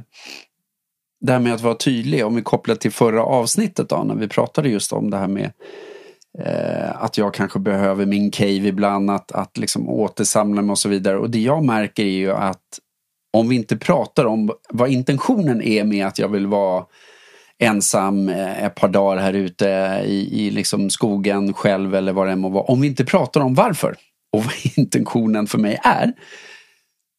det här med att vara tydlig. Om vi kopplar till förra avsnittet då, när vi pratade just om det här med eh, att jag kanske behöver min cave ibland, att, att liksom återsamla mig och så vidare. Och det jag märker är ju att om vi inte pratar om vad intentionen är med att jag vill vara ensam eh, ett par dagar här ute i, i liksom skogen själv eller vad det än må vara. Om vi inte pratar om varför och [laughs] vad intentionen för mig är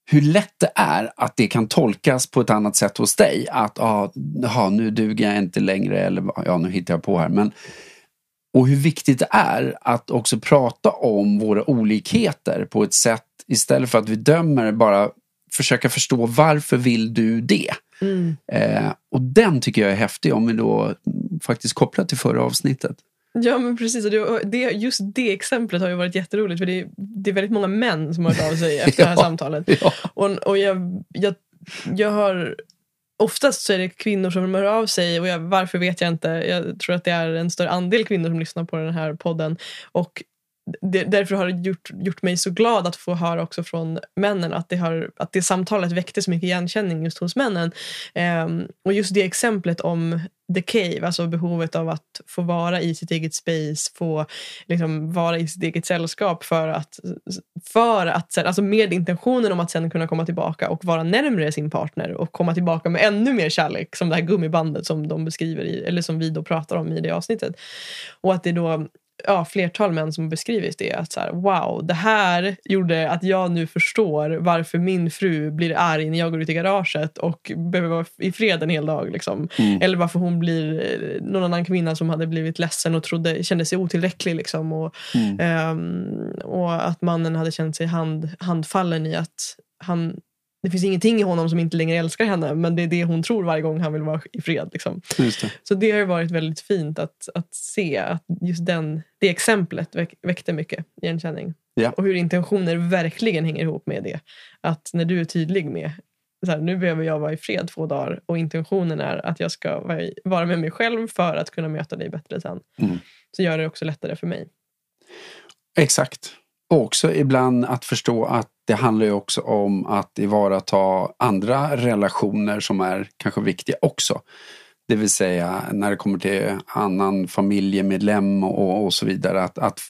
hur lätt det är att det kan tolkas på ett annat sätt hos dig. Att ah, aha, nu duger jag inte längre eller ja, nu hittar jag på här. Men, och hur viktigt det är att också prata om våra olikheter på ett sätt istället för att vi dömer bara försöka förstå varför vill du det? Mm. Eh, och den tycker jag är häftig om vi då faktiskt kopplar till förra avsnittet. Ja men precis, och det, just det exemplet har ju varit jätteroligt för det är, det är väldigt många män som har hört av sig efter ja, det här [laughs] samtalet. Ja. Och, och jag, jag, jag har Oftast så är det kvinnor som hör av sig och jag, varför vet jag inte. Jag tror att det är en större andel kvinnor som lyssnar på den här podden. Och det, därför har det gjort, gjort mig så glad att få höra också från männen att det, har, att det samtalet väckte så mycket igenkänning just hos männen. Um, och just det exemplet om the cave, alltså behovet av att få vara i sitt eget space, få liksom, vara i sitt eget sällskap för att, för att alltså med intentionen om att sen kunna komma tillbaka och vara närmre sin partner och komma tillbaka med ännu mer kärlek som det här gummibandet som de beskriver i, eller som vi då pratar om i det avsnittet. Och att det då ja, flertal män som beskrivit det. Att så här, wow, det här gjorde att jag nu förstår varför min fru blir arg när jag går ut i garaget och behöver vara i fred en hel dag. Liksom. Mm. Eller varför hon blir någon annan kvinna som hade blivit ledsen och trodde, kände sig otillräcklig. Liksom. Och, mm. um, och att mannen hade känt sig hand, handfallen i att han det finns ingenting i honom som inte längre älskar henne men det är det hon tror varje gång han vill vara i fred. Liksom. Det. Så det har varit väldigt fint att, att se att just den, det exemplet väck, väckte mycket igenkänning. Ja. Och hur intentioner verkligen hänger ihop med det. Att när du är tydlig med så här, nu behöver jag vara i fred två dagar och intentionen är att jag ska vara med mig själv för att kunna möta dig bättre sen. Mm. Så gör det också lättare för mig. Exakt. Och också ibland att förstå att det handlar ju också om att tillvarata andra relationer som är kanske viktiga också. Det vill säga när det kommer till annan familjemedlem och, och så vidare. Att, att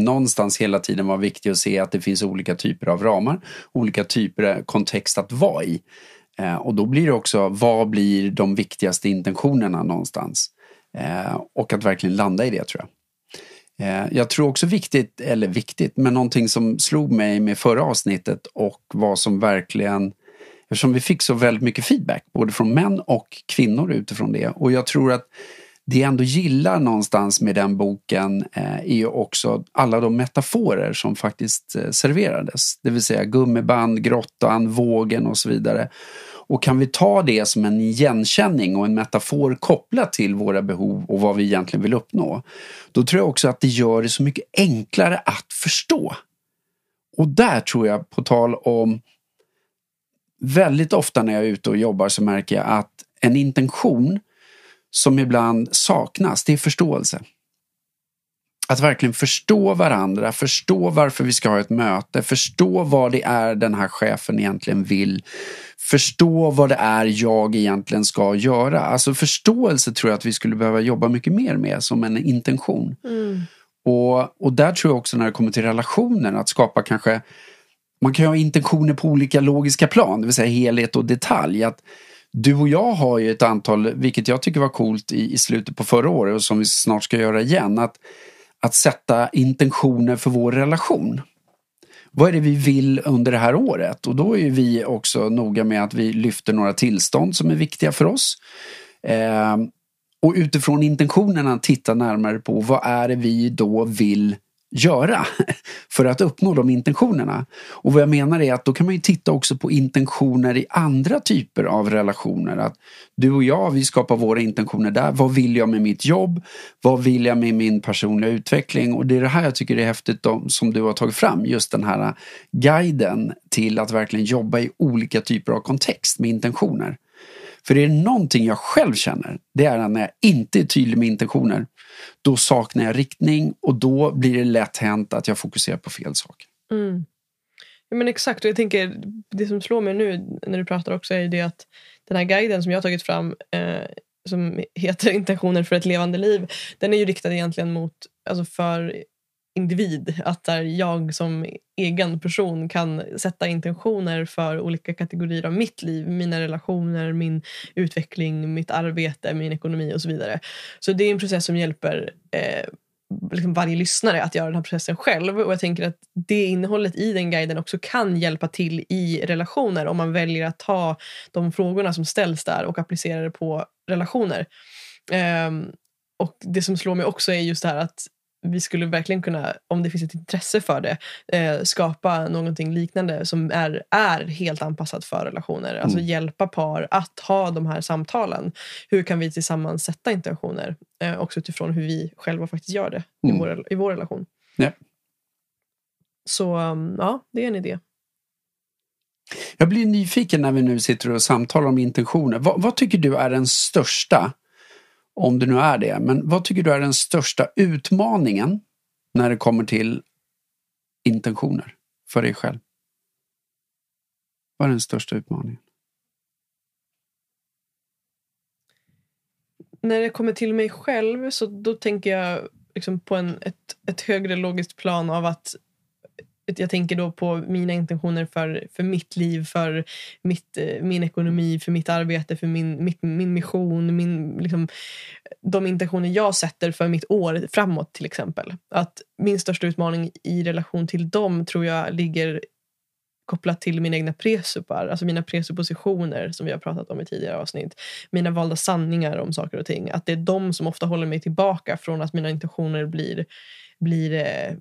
någonstans hela tiden vara viktig att se att det finns olika typer av ramar, olika typer av kontext att vara i. Eh, och då blir det också, vad blir de viktigaste intentionerna någonstans? Eh, och att verkligen landa i det tror jag. Eh, jag tror också viktigt, eller viktigt, men någonting som slog mig med förra avsnittet och vad som verkligen Eftersom vi fick så väldigt mycket feedback, både från män och kvinnor utifrån det. Och jag tror att det jag ändå gillar någonstans med den boken eh, är ju också alla de metaforer som faktiskt eh, serverades. Det vill säga gummiband, grottan, vågen och så vidare. Och kan vi ta det som en igenkänning och en metafor kopplat till våra behov och vad vi egentligen vill uppnå. Då tror jag också att det gör det så mycket enklare att förstå. Och där tror jag, på tal om väldigt ofta när jag är ute och jobbar så märker jag att en intention som ibland saknas, det är förståelse. Att verkligen förstå varandra, förstå varför vi ska ha ett möte, förstå vad det är den här chefen egentligen vill. Förstå vad det är jag egentligen ska göra. Alltså förståelse tror jag att vi skulle behöva jobba mycket mer med som en intention. Mm. Och, och där tror jag också när det kommer till relationer att skapa kanske man kan ju ha intentioner på olika logiska plan, det vill säga helhet och detalj. Att du och jag har ju ett antal, vilket jag tycker var coolt i, i slutet på förra året och som vi snart ska göra igen, att att sätta intentioner för vår relation. Vad är det vi vill under det här året? Och då är vi också noga med att vi lyfter några tillstånd som är viktiga för oss. Eh, och utifrån intentionerna titta närmare på vad är det vi då vill göra [laughs] för att uppnå de intentionerna. Och vad jag menar är att då kan man ju titta också på intentioner i andra typer av relationer. Att du och jag, vi skapar våra intentioner där. Vad vill jag med mitt jobb? Vad vill jag med min personliga utveckling? Och det är det här jag tycker är häftigt som du har tagit fram. Just den här guiden till att verkligen jobba i olika typer av kontext med intentioner. För är det någonting jag själv känner, det är när jag inte är tydlig med intentioner, då saknar jag riktning och då blir det lätt hänt att jag fokuserar på fel saker. Mm. Ja, men exakt, och jag tänker det som slår mig nu när du pratar också är det att den här guiden som jag har tagit fram eh, som heter [laughs] Intentioner för ett levande liv, den är ju riktad egentligen mot, alltså för individ. Att där jag som egen person kan sätta intentioner för olika kategorier av mitt liv. Mina relationer, min utveckling, mitt arbete, min ekonomi och så vidare. Så det är en process som hjälper eh, liksom varje lyssnare att göra den här processen själv. Och jag tänker att det innehållet i den guiden också kan hjälpa till i relationer om man väljer att ta de frågorna som ställs där och applicera det på relationer. Um, och Det som slår mig också är just det här att vi skulle verkligen kunna, om det finns ett intresse för det, eh, skapa någonting liknande som är, är helt anpassat för relationer. Alltså mm. hjälpa par att ha de här samtalen. Hur kan vi tillsammans sätta intentioner? Eh, också utifrån hur vi själva faktiskt gör det mm. i, vår, i vår relation. Ja. Så um, ja, det är en idé. Jag blir nyfiken när vi nu sitter och samtalar om intentioner. Vad, vad tycker du är den största om det nu är det. Men vad tycker du är den största utmaningen när det kommer till intentioner för dig själv? Vad är den största utmaningen? När det kommer till mig själv så då tänker jag liksom på en, ett, ett högre logiskt plan av att jag tänker då på mina intentioner för, för mitt liv, för mitt, eh, min ekonomi, för mitt arbete, för min, mitt, min mission. Min, liksom, de intentioner jag sätter för mitt år framåt till exempel. Att min största utmaning i relation till dem tror jag ligger kopplat till mina egna presuppar, alltså mina presuppositioner som vi har pratat om i tidigare avsnitt. Mina valda sanningar om saker och ting. Att det är de som ofta håller mig tillbaka från att mina intentioner blir, blir eh,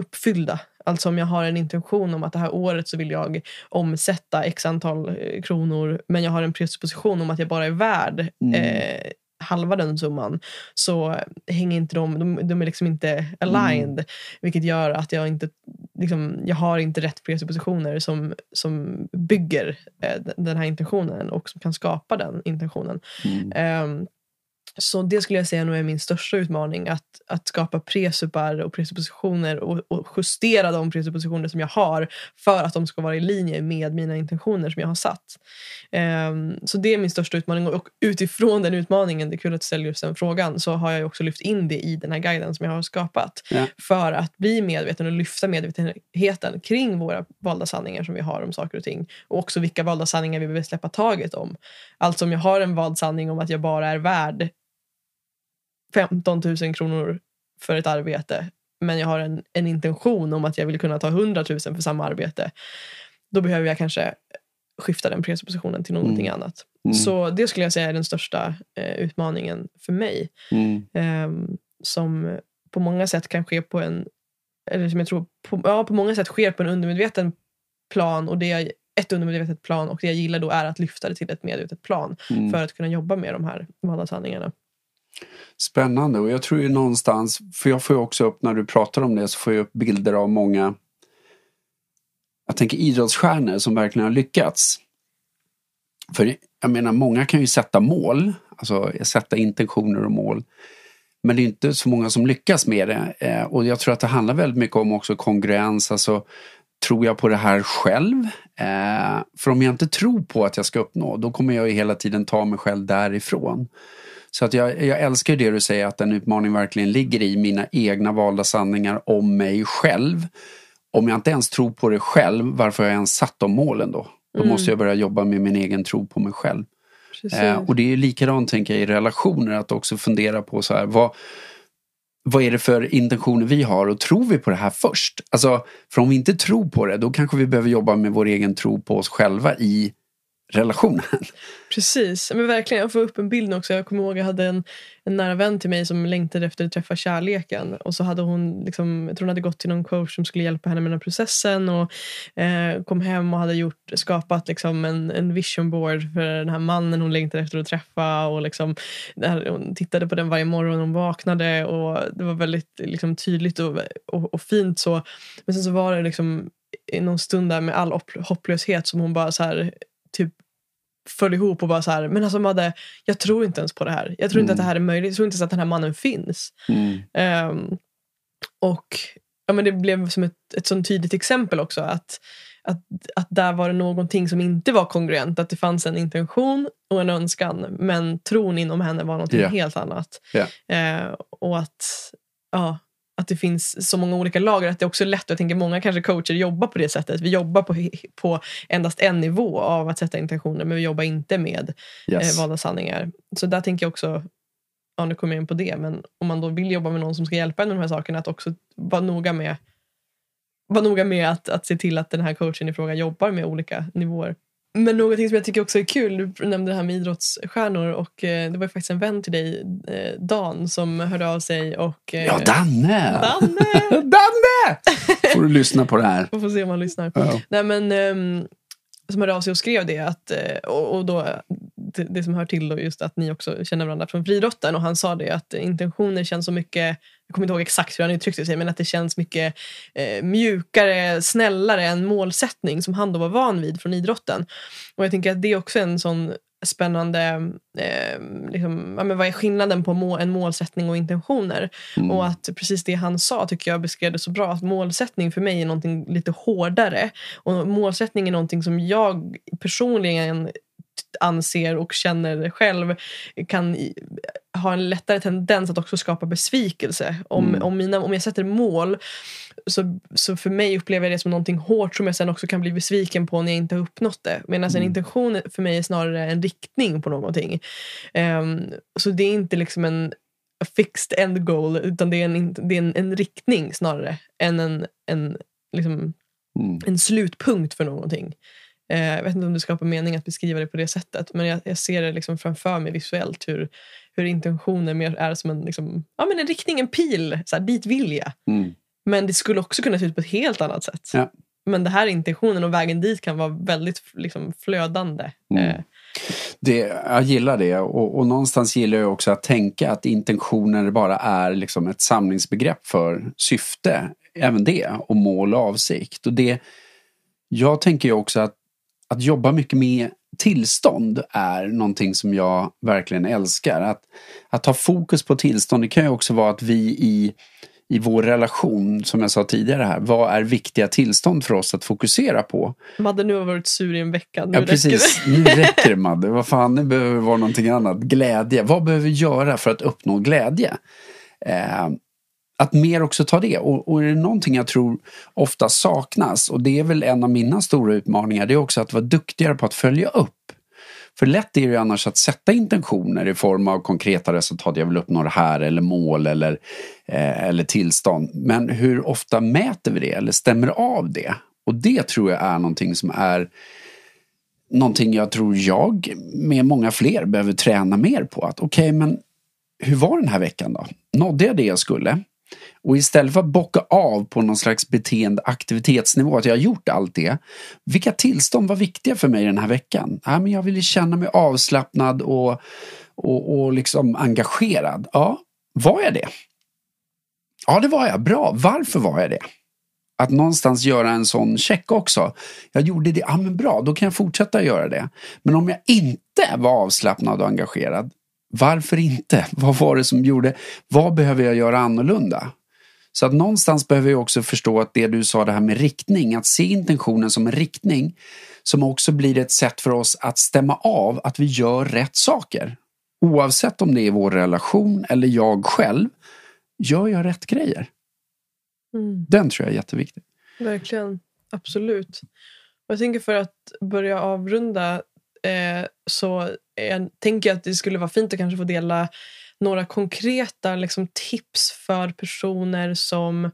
uppfyllda. Alltså om jag har en intention om att det här året så vill jag omsätta x antal eh, kronor men jag har en presupposition om att jag bara är värd mm. eh, halva den summan så hänger inte de, de, de är liksom inte aligned. Mm. Vilket gör att jag inte liksom, jag har inte rätt presuppositioner som, som bygger eh, den här intentionen och som kan skapa den intentionen. Mm. Um, så det skulle jag säga nog är min största utmaning. Att, att skapa presupar och presuppositioner och, och, justera de presuppositioner som jag har för att de ska vara i linje med mina intentioner som jag har satt. Um, så det är min största utmaning och utifrån den utmaningen, det är kul att du ställer just den frågan, så har jag också lyft in det i den här guiden som jag har skapat. Ja. För att bli medveten och lyfta medvetenheten kring våra valda sanningar som vi har om saker och ting. Och också vilka valda sanningar vi vill släppa taget om. Alltså om jag har en vald sanning om att jag bara är värd 15 000 kronor för ett arbete men jag har en, en intention om att jag vill kunna ta 100 000 för samma arbete. Då behöver jag kanske skifta den presuppositionen till någonting mm. annat. Mm. Så det skulle jag säga är den största eh, utmaningen för mig. Mm. Eh, som på många sätt kan ske på en eller som jag tror på, ja, på många sätt sker på en undermedveten plan och det är ett undermedvetet plan och det jag gillar då är att lyfta det till ett medvetet plan mm. för att kunna jobba med de här vardagshandlingarna. Spännande och jag tror ju någonstans, för jag får ju också upp när du pratar om det så får jag upp bilder av många jag tänker idrottsstjärnor som verkligen har lyckats. För jag menar många kan ju sätta mål, alltså sätta intentioner och mål. Men det är inte så många som lyckas med det. Eh, och jag tror att det handlar väldigt mycket om också kongruens, alltså tror jag på det här själv? Eh, för om jag inte tror på att jag ska uppnå, då kommer jag ju hela tiden ta mig själv därifrån. Så att jag, jag älskar det du säger att en utmaning verkligen ligger i mina egna valda sanningar om mig själv. Om jag inte ens tror på det själv, varför har jag ens satt de målen då? Då mm. måste jag börja jobba med min egen tro på mig själv. Eh, och det är likadant tänker jag i relationer, att också fundera på så här, vad, vad är det för intentioner vi har och tror vi på det här först? Alltså, för om vi inte tror på det, då kanske vi behöver jobba med vår egen tro på oss själva i relationen. [laughs] Precis, men verkligen. Jag får upp en bild också. Jag kommer ihåg att jag hade en, en nära vän till mig som längtade efter att träffa kärleken. Och så hade hon, liksom, jag tror hon hade gått till någon coach som skulle hjälpa henne med den här processen. Och eh, kom hem och hade gjort, skapat liksom en, en vision board för den här mannen hon längtade efter att träffa. Och liksom, hon tittade på den varje morgon hon vaknade. Och Det var väldigt liksom, tydligt och, och, och fint. så. Men sen så var det liksom i någon stund där med all hopplöshet som hon bara så här typ föll ihop och bara så här, men alltså Madde, jag tror inte ens på det här. Jag tror mm. inte att det här är möjligt. Jag tror inte ens att den här mannen finns. Mm. Um, och ja, men det blev som ett, ett sånt tydligt exempel också. Att, att, att där var det någonting som inte var kongruent. Att det fanns en intention och en önskan. Men tron inom henne var någonting yeah. helt annat. Yeah. Uh, och att ja, att det finns så många olika lager att det också är lätt. Jag tänker många kanske coacher jobbar på det sättet. Vi jobbar på, på endast en nivå av att sätta intentioner men vi jobbar inte med yes. eh, valda sanningar. Så där tänker jag också ja, nu kommer jag in på det, men om man då vill jobba med någon som ska hjälpa en med de här sakerna, att också vara noga med, vara noga med att, att se till att den här coachen i fråga jobbar med olika nivåer. Men någonting som jag tycker också är kul, du nämnde det här med idrottsstjärnor och eh, det var ju faktiskt en vän till dig, eh, Dan, som hörde av sig och... Eh, Ja, Danne! Danne! [laughs] Danne! Får du lyssna på det här. Vi får se om han lyssnar. Ja. Nej, men, ehm, som hörde av sig och skrev det. Att, och, och då, det, som hör till då just att ni också känner varandra från friidrotten. Och han sa det att intentioner känns så mycket, jag kommer inte ihåg exakt hur han uttryckte sig, men att det känns mycket eh, mjukare, snällare än målsättning som han då var van vid från idrotten. Och jag tänker att det är också en sån spännande, eh, liksom, ja, men vad är skillnaden på må, en målsättning och intentioner? Mm. Och att precis det han sa tycker jag beskrev det så bra. Att målsättning för mig är någonting lite hårdare. Och målsättning är någonting som jag personligen anser och känner själv kan ha en lättare tendens att också skapa besvikelse. Om, Mm. om, mina, om jag sätter mål så, så för mig upplever jag det som någonting hårt som jag sen också kan bli besviken på när jag inte har uppnått det. Medan en Mm. intention för mig är snarare en riktning på någonting. Ehm, så det är inte liksom en fixed end goal utan det är en, det är en, en riktning snarare än en, en, liksom, Mm. en slutpunkt för någonting. Eh, jag vet inte om det skapar mening att beskriva det på det sättet men jag, jag ser det liksom framför mig visuellt hur, hur intentioner mer är som en, liksom, ja, men en riktning, en pil. Så här, dit vill jag. Mm. Men det skulle också kunna se ut på ett helt annat sätt. Ja. Men det här intentionen och vägen dit kan vara väldigt liksom, flödande. Mm. Eh, Det, jag gillar det och, och någonstans gillar jag också att tänka att intentioner bara är liksom ett samlingsbegrepp för syfte, även det, och mål och avsikt. Och det, jag tänker ju också att, att jobba mycket med tillstånd är någonting som jag verkligen älskar. Att, att ha fokus på tillstånd, det kan ju också vara att vi i, i vår relation, som jag sa tidigare här, vad är viktiga tillstånd för oss att fokusera på? Madde, nu har varit sur i en vecka. Nu Ja, räcker precis. det. Nu [laughs] räcker det, Madde. Vad fan, det behöver vara någonting annat. Glädje. Vad behöver vi göra för att uppnå glädje? Eh, att mer också ta det. Och, och är det någonting jag tror ofta saknas, och det är väl en av mina stora utmaningar, det är också att vara duktigare på att följa upp. För lätt är det ju annars att sätta intentioner i form av konkreta resultat. Jag vill uppnå det här eller mål eller, eh, eller tillstånd. Men hur ofta mäter vi det eller stämmer av det? Och det tror jag är någonting som är någonting jag tror jag med många fler behöver träna mer på. Att okej, men hur var den här veckan då? Nådde jag det jag skulle? Och istället för att bocka av på någon slags beteende aktivitetsnivå, att jag har gjort allt det. Vilka tillstånd var viktiga för mig den här veckan? Ja, men jag ville känna mig avslappnad och, och, och liksom engagerad. Ja, var jag det? Ja, det var jag. Bra. Varför var jag det? Att någonstans göra en sån check också. Jag gjorde det, ja men bra, då kan jag fortsätta göra det. Men om jag inte var avslappnad och engagerad, varför inte? Vad var det som gjorde, vad behöver jag göra annorlunda? Så att någonstans behöver jag också förstå att det du sa det här med riktning, att se intentionen som en riktning som också blir ett sätt för oss att stämma av att vi gör rätt saker. Oavsett om det är vår relation eller jag själv, gör jag rätt grejer? Mm. Den tror jag är jätteviktig. Verkligen, absolut. Och jag tänker för att börja avrunda eh, så jag tänker att det skulle vara fint att kanske få dela några konkreta liksom, tips för personer som,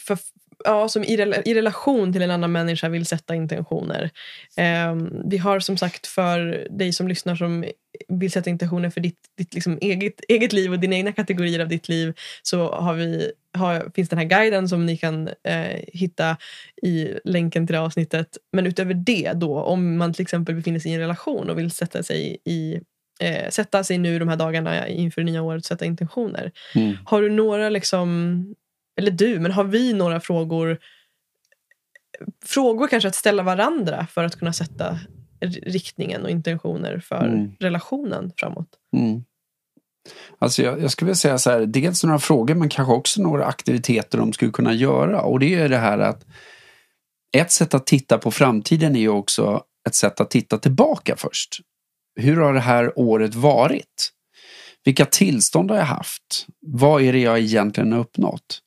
för, ja, som i, rela- i relation till en annan människa vill sätta intentioner. Eh, vi har som sagt för dig som lyssnar som vill sätta intentioner för ditt, ditt liksom eget, eget liv och dina egna kategorier av ditt liv så har vi, har, finns den här guiden som ni kan eh, hitta i länken till det avsnittet. Men utöver det då, om man till exempel befinner sig i en relation och vill sätta sig i eh, sätta sig nu de här dagarna inför det nya året och sätta intentioner. Mm. Har du några, liksom, eller du, men har vi några frågor frågor kanske att ställa varandra för att kunna sätta riktningen och intentioner för Mm. relationen framåt? Mm. Alltså jag, jag skulle vilja säga så här, dels några frågor men kanske också några aktiviteter de skulle kunna göra. Och det är det här att ett sätt att titta på framtiden är ju också ett sätt att titta tillbaka först. Hur har det här året varit? Vilka tillstånd har jag haft? Vad är det jag egentligen har uppnått?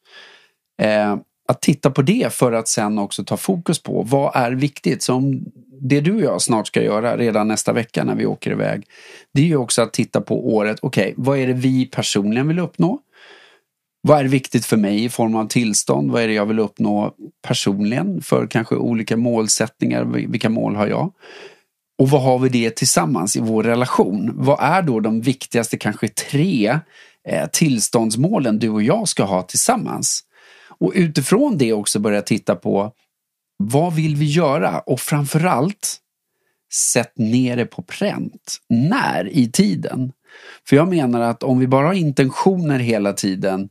Eh, att titta på det för att sen också ta fokus på vad är viktigt. Som det du och jag snart ska göra redan nästa vecka när vi åker iväg. Det är ju också att titta på året. Okej, okay, vad är det vi personligen vill uppnå? Vad är viktigt för mig i form av tillstånd? Vad är det jag vill uppnå personligen för kanske olika målsättningar? Vilka mål har jag? Och vad har vi det tillsammans i vår relation? Vad är då de viktigaste kanske tre eh, tillståndsmålen du och jag ska ha tillsammans? Och utifrån det också börja titta på vad vill vi göra? Och framförallt sätt ner det på pränt. När i tiden? För jag menar att om vi bara har intentioner hela tiden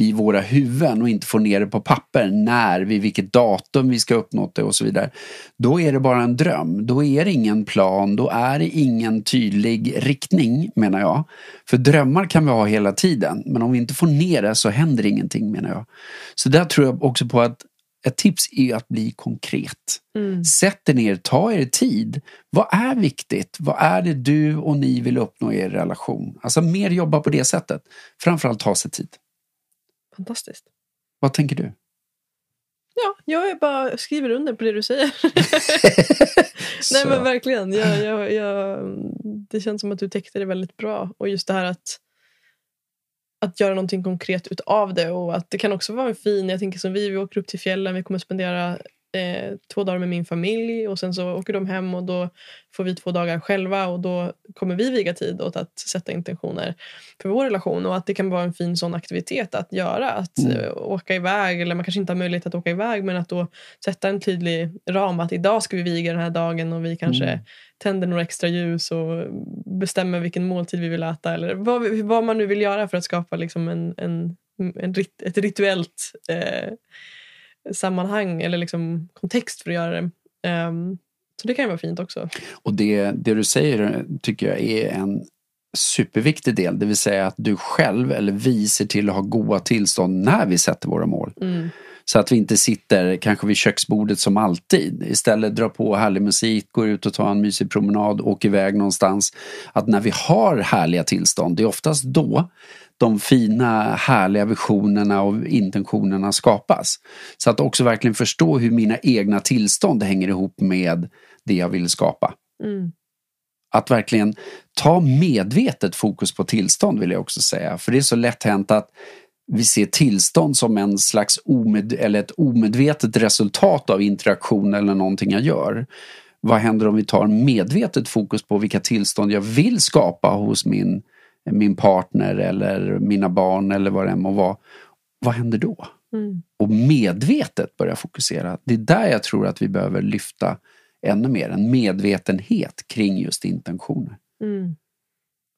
i våra huvuden och inte får ner det på papper när, vid vilket datum vi ska uppnå det och så vidare. Då är det bara en dröm. Då är det ingen plan. Då är det ingen tydlig riktning menar jag. För drömmar kan vi ha hela tiden. Men om vi inte får ner det så händer ingenting menar jag. Så där tror jag också på att ett tips är att bli konkret. Mm. Sätt er ner, ta er tid. Vad är viktigt? Vad är det du och ni vill uppnå i er relation? Alltså mer jobba på det sättet. Framförallt ta sig tid. Fantastiskt. Vad tänker du? Ja, jag bara skriver under på det du säger. [laughs] Nej men verkligen. Jag, jag, jag, det känns som att du täckte det väldigt bra. Och just det här att, att göra någonting konkret utav det. Och att det kan också vara en fin, jag tänker som vi, vi åker upp till fjällen, vi kommer spendera eh, två dagar med min familj och sen så åker de hem och då får vi två dagar själva och då kommer vi viga tid åt att sätta intentioner för vår relation och att det kan vara en fin sån aktivitet att göra. Att mm. eh, åka iväg, eller man kanske inte har möjlighet att åka iväg men att då sätta en tydlig ram att idag ska vi viga den här dagen och vi kanske mm. tänder några extra ljus och bestämmer vilken måltid vi vill äta eller vad, vad man nu vill göra för att skapa liksom en, en, en, ett rituellt eh, sammanhang eller liksom kontext för att göra det. Um, så det kan ju vara fint också. Och det, det du säger tycker jag är en superviktig del, det vill säga att du själv eller vi ser till att ha goda tillstånd när vi sätter våra mål. Mm. Så att vi inte sitter kanske vid köksbordet som alltid. Istället drar på härlig musik, går ut och tar en mysig promenad, åker iväg någonstans. Att när vi har härliga tillstånd, det är oftast då de fina härliga visionerna och intentionerna skapas. Så att också verkligen förstå hur mina egna tillstånd hänger ihop med det jag vill skapa. Mm. Att verkligen ta medvetet fokus på tillstånd vill jag också säga. För det är så lätt hänt att vi ser tillstånd som en slags omed eller ett omedvetet resultat av interaktion eller någonting jag gör. Vad händer om vi tar medvetet fokus på vilka tillstånd jag vill skapa hos min min partner eller mina barn eller vad det än må vara. Vad händer då? Mm. Och medvetet börja fokusera. Det är där jag tror att vi behöver lyfta ännu mer. En medvetenhet kring just intentioner. Mm.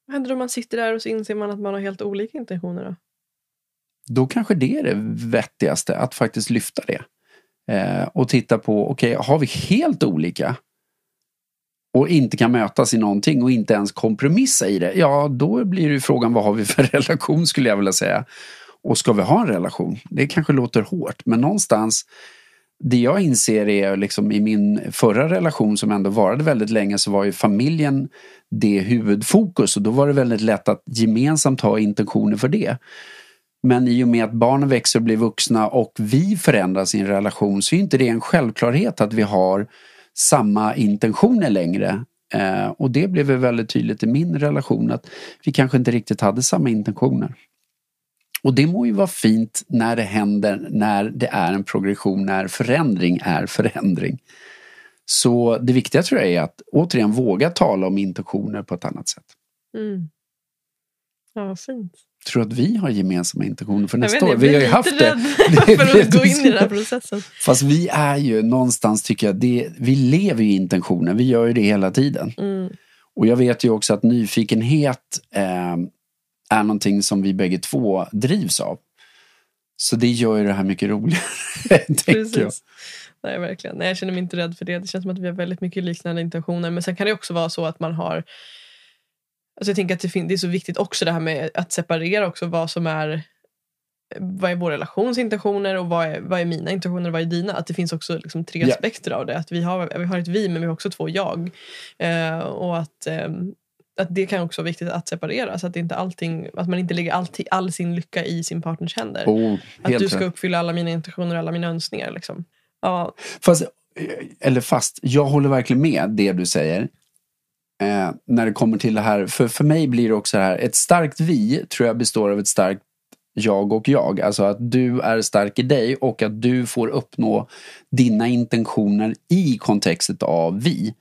Vad händer om man sitter där och så inser man att man har helt olika intentioner? Då, då kanske det är det vettigaste, att faktiskt lyfta det. Eh, och titta på, okej, okay, har vi helt olika? Och inte kan mötas i någonting och inte ens kompromissa i det, ja då blir det frågan vad har vi för [laughs] relation skulle jag vilja säga. Och ska vi ha en relation? Det kanske låter hårt men någonstans det jag inser är liksom i min förra relation som ändå varade väldigt länge så var ju familjen det huvudfokus och då var det väldigt lätt att gemensamt ha intentioner för det. Men i och med att barnen växer och blir vuxna och vi förändrar sin relation så är inte det en självklarhet att vi har samma intentioner längre. Eh, och det blev väldigt tydligt i min relation att vi kanske inte riktigt hade samma intentioner. Och det må ju vara fint när det händer, när det är en progression, när förändring är förändring. Så det viktiga tror jag är att återigen våga tala om intentioner på ett annat sätt. Mm. Ja, fint tror att vi har gemensamma intentioner för nästa år. Vi har ju haft det. [laughs] för att gå in i den här processen. Fast vi är ju någonstans tycker jag, det, vi lever ju i intentioner. Vi gör ju det hela tiden. Mm. Och jag vet ju också att nyfikenhet eh, är någonting som vi bägge två drivs av. Så det gör ju det här mycket roligare. [laughs] Precis. Jag. Nej, verkligen. Nej, jag känner mig inte rädd för det. Det känns som att vi har väldigt mycket liknande intentioner. Men sen kan det också vara så att man har Alltså jag tänker att det, det är så viktigt också det här med att separera också vad som är vad är vår relations intentioner och vad är, vad är mina intentioner och vad är dina? Att det finns också liksom tre aspekter av det. Att vi har, vi har ett vi men vi har också två jag. Eh, och att eh, att det kan också vara viktigt att separera så att, inte allting, att man inte lägger alltid, all sin lycka i sin partners händer. Oh, att du ska uppfylla alla mina intentioner och alla mina önskningar. Liksom. Ja, Fast, eller fast, jag håller verkligen med det du säger. Eh, när det kommer till det här, för, för mig blir det också det här, ett starkt vi tror jag består av ett starkt jag och jag. Alltså att du är stark i dig och att du får uppnå dina intentioner i kontextet av vi.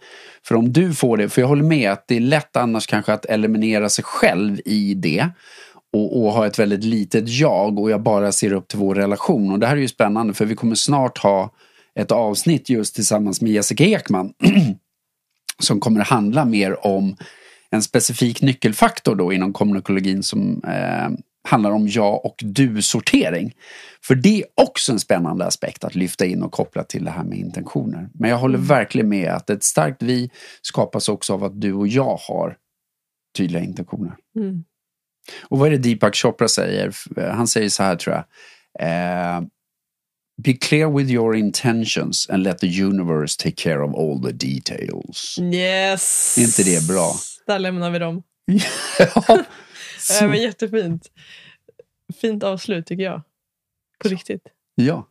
För om du får det, för jag håller med att det är lätt annars kanske att eliminera sig själv i det och, och ha ett väldigt litet jag och jag bara ser upp till vår relation. Och det här är ju spännande för vi kommer snart ha ett avsnitt just tillsammans med Jessica Ekman [clears throat] som kommer handla mer om en specifik nyckelfaktor då inom kommunekologin som eh, handlar om jag och du-sortering. För det är också en spännande aspekt att lyfta in och koppla till det här med intentioner. Men jag håller verkligen med att ett starkt vi skapas också av att du och jag har tydliga intentioner. mm. Och vad är det Deepak Chopra säger? Han säger så här tror jag. Eh, Be clear with your intentions and let the universe take care of all the details. Yes! Är inte det bra? Där lämnar vi dem. [laughs] ja, så, men jättefint. Fint avslut tycker jag. På riktigt. ja.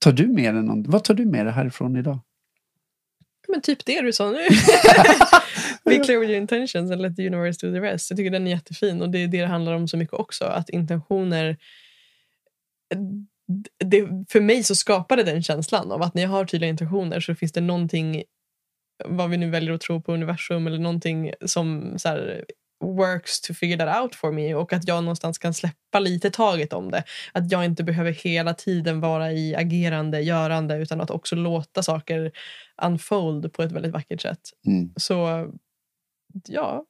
Tar du med dig någon, vad tar du med dig härifrån idag? Men typ det du sa nu. [laughs] Be clear with your intentions and let the universe do the rest. Jag tycker den är jättefin och det är det det handlar om så mycket också. Att intentioner... Det, för mig så skapar det den känslan av att när jag har tydliga intentioner så finns det någonting, vad vi nu väljer att tro på universum eller någonting som så här, works to figure that out for me och att jag någonstans kan släppa lite taget om det. Att jag inte behöver hela tiden vara i agerande, görande utan att också låta saker unfold på ett väldigt vackert sätt. Mm. Så ja,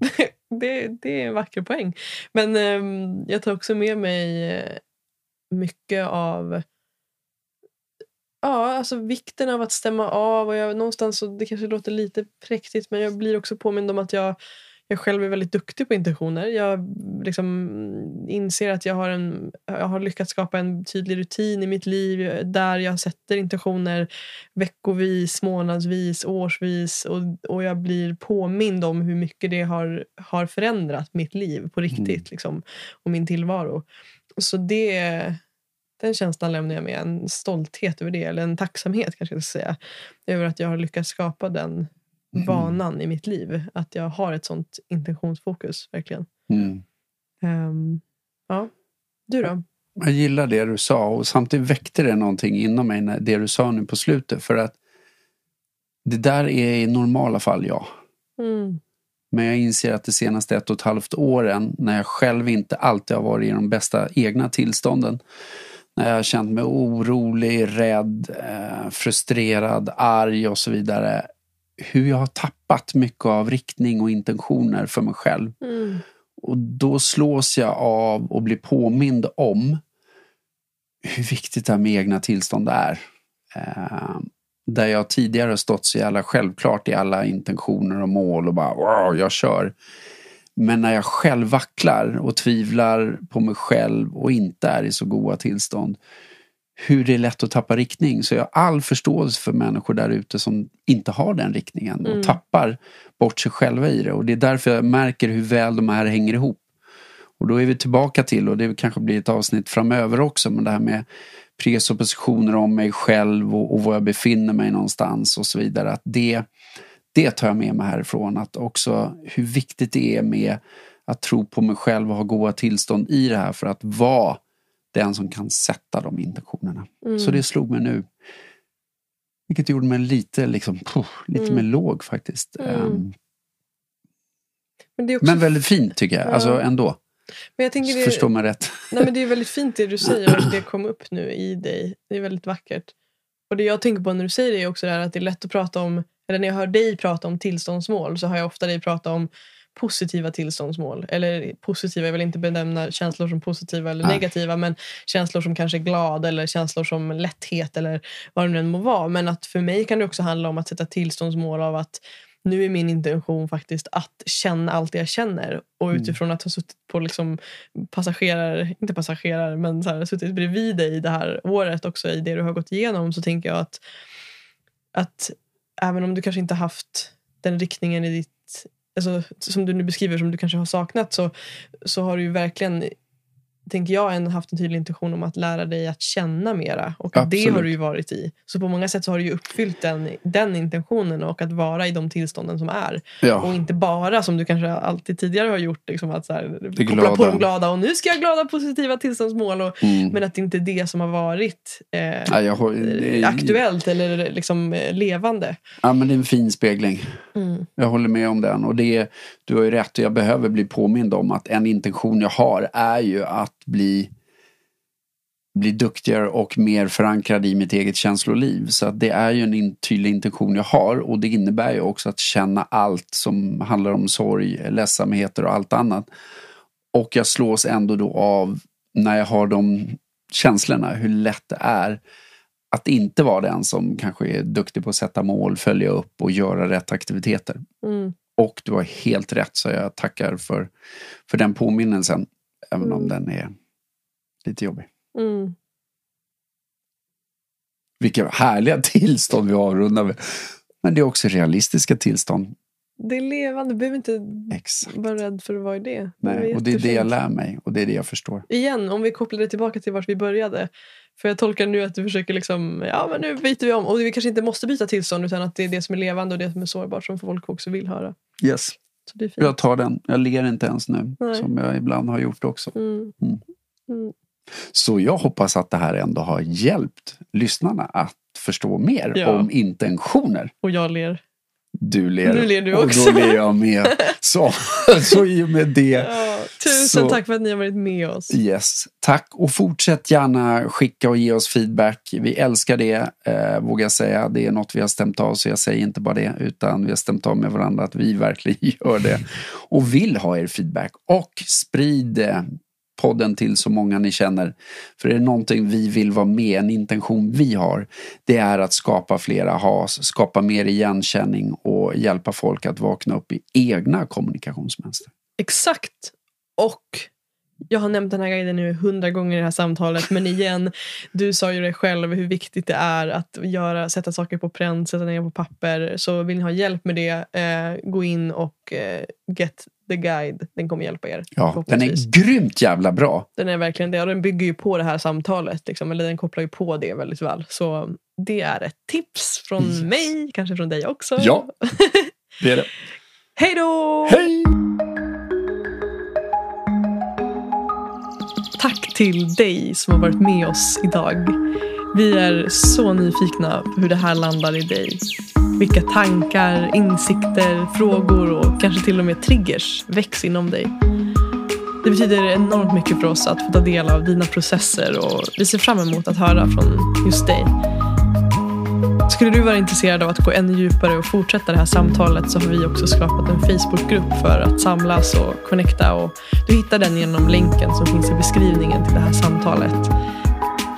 [laughs] det, det är en vacker poäng. Men ehm, jag tar också med mig mycket av Ja, alltså vikten av att stämma av. Och jag, någonstans så, det kanske låter lite präktigt men jag blir också påmind om att jag, jag själv är väldigt duktig på intentioner. Jag liksom inser att jag har, en, jag har lyckats skapa en tydlig rutin i mitt liv där jag sätter intentioner veckovis, månadsvis, årsvis och, och jag blir påmind om hur mycket det har, har förändrat mitt liv på riktigt Mm. liksom, och min tillvaro. Så det, den känslan lämnar jag med. En stolthet över det, eller en tacksamhet kanske jag ska säga. Över att jag har lyckats skapa den Mm. vanan i mitt liv. Att jag har ett sånt intentionsfokus, verkligen. Mm. Ehm, ja. Du då? Jag gillar det du sa och samtidigt väckte det någonting inom mig, när- det du sa nu på slutet. För att det där är i normala fall jag. Mm. Men jag inser att de senaste ett och ett halvt åren när jag själv inte alltid har varit i de bästa egna tillstånden. När jag har känt mig orolig, rädd, eh, frustrerad, arg och så vidare. Hur jag har tappat mycket av riktning och intentioner för mig själv. Mm. Och då slås jag av och blir påmind om hur viktigt det här med egna tillstånd är. Där jag tidigare stått så jävla självklart i alla intentioner och mål och bara wow, jag kör. Men när jag själv vacklar och tvivlar på mig själv och inte är i så goda tillstånd hur det är lätt att tappa riktning. Så jag har all förståelse för människor där ute som inte har den riktningen och Mm. tappar bort sig själva i det. Och det är därför jag märker hur väl de här hänger ihop. Och då är vi tillbaka till, och det kanske blir ett avsnitt framöver också, men det här med presuppositioner om mig själv och, och var jag befinner mig någonstans och så vidare. Att det, det tar jag med mig härifrån. Att också hur viktigt det är med att tro på mig själv och ha goda tillstånd i det här för att vara den som kan sätta de intentionerna. Mm. Så det slog mig nu. Vilket gjorde mig lite, liksom, puh, lite Mm. mer låg faktiskt. Mm. Ehm, Men, också, men väldigt fint tycker jag. Ja. Alltså ändå. Men jag tänker det, Förstå mig rätt. nej, men det är väldigt fint det du säger och det kom upp nu i dig. Det är väldigt vackert. Och det jag tänker på när du säger det är också det här att det är lätt att prata om, eller när jag hör dig prata om tillståndsmål så har jag ofta dig prata om positiva tillståndsmål. Eller positiva, jag vill inte benämna känslor som positiva eller Nej. negativa men känslor som kanske är glad eller känslor som lätthet eller vad det nu än må vara. Men att för mig kan det också handla om att sätta tillståndsmål av att nu är min intention faktiskt att känna allt jag känner. Och Mm. utifrån att ha suttit på liksom passagerar, inte passagerar, men så här, suttit bredvid dig det här året också i det du har gått igenom så tänker jag att, att även om du kanske inte haft den riktningen i ditt alltså, som du nu beskriver, som du kanske har saknat, så, så har du ju verkligen tänker jag, en, haft en tydlig intention om att lära dig att känna mera. Och att det Absolut. har du ju varit i. Så på många sätt så har du ju uppfyllt den, den intentionen och att vara i de tillstånden som är. Och Ja, inte bara som du kanske alltid tidigare har gjort, liksom att så här, koppla på de glada och nu ska jag glada positiva tillståndsmål. Och, mm. Men att det inte är det som har varit eh, ja, har, det aktuellt eller liksom eh, levande. ja, men det är en fin spegling. Mm. Jag håller med om den. Och det du har ju rätt och jag behöver bli påmind om att en intention jag har är ju att bli, bli duktigare och mer förankrad i mitt eget känsloliv. Så att det är ju en in, tydlig intention jag har och det innebär ju också att känna allt som handlar om sorg, ledsamheter och allt annat. Och jag slås ändå då av när jag har de känslorna, hur lätt det är att inte vara den som kanske är duktig på att sätta mål, följa upp och göra rätt aktiviteter. Mm. Och du har helt rätt så jag tackar för, för den påminnelsen. Även om Mm. den är lite jobbig. Mm. Vilka härliga [laughs] tillstånd vi avrundar med. Men det är också realistiska tillstånd. Det är levande, du behöver inte Exakt. vara rädd för att vara i det. Nej, och det är det jag lär mig och det är det jag förstår. igen, om vi kopplar det tillbaka till vart vi började. För jag tolkar nu att du försöker liksom, ja men nu byter vi om. Och vi kanske inte måste byta tillstånd utan att det är det som är levande och det som är sårbart som folk också vill höra. Yes. Så det är fint. Jag tar den. Jag ler inte ens nu. Nej. Som jag ibland har gjort också. Mm. Mm. Mm. Så jag hoppas att det här ändå har hjälpt lyssnarna att förstå mer Ja. om intentioner. Och jag ler. Du ler. Nu ler du Och också. då ler jag med. [laughs] Så, så i och med det. Tusen Så- tack för att ni har varit med oss. Yes, tack och fortsätt gärna skicka och ge oss feedback. Vi älskar det, eh, vågar jag säga. Det är något vi har stämt av, så jag säger inte bara det, utan vi har stämt av med varandra att vi verkligen [laughs] gör det och vill ha er feedback. Och sprid eh, podden till så många ni känner. För är det någonting vi vill vara med, en intention vi har, det är att skapa flera has, skapa mer igenkänning och hjälpa folk att vakna upp i egna kommunikationsmönster. Exakt. Och jag har nämnt den här guiden nu hundra gånger i det här samtalet. Men igen, du sa ju det själv hur viktigt det är att göra, sätta saker på pränt, sätta ner på papper. Så vill ni ha hjälp med det, eh, gå in och eh, get the guide. Den kommer hjälpa er. Ja, den är grymt jävla bra. Den är verkligen det. Och den bygger ju på det här samtalet. Liksom, eller den kopplar ju på det väldigt väl. Så det är ett tips från mig, kanske från dig också. Ja, det är det. [laughs] Hej då! Hej! Tack till dig som har varit med oss idag. Vi är så nyfikna på hur det här landar i dig. Vilka tankar, insikter, frågor och kanske till och med triggers väcks inom dig. Det betyder enormt mycket för oss att få ta del av dina processer och vi ser fram emot att höra från just dig. Skulle du vara intresserad av att gå ännu djupare och fortsätta det här samtalet så har vi också skapat en Facebookgrupp för att samlas och connecta. Och du hittar den genom länken som finns i beskrivningen till det här samtalet.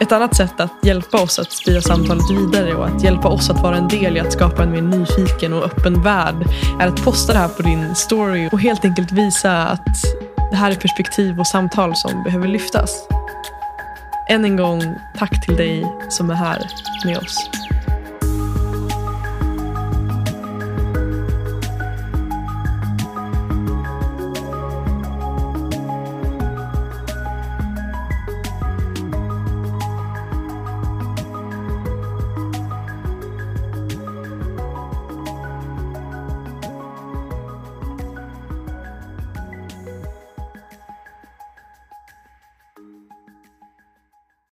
Ett annat sätt att hjälpa oss att sprida samtalet vidare och att hjälpa oss att vara en del i att skapa en mer nyfiken och öppen värld är att posta det här på din story och helt enkelt visa att det här är perspektiv och samtal som behöver lyftas. Än en gång, tack till dig som är här med oss.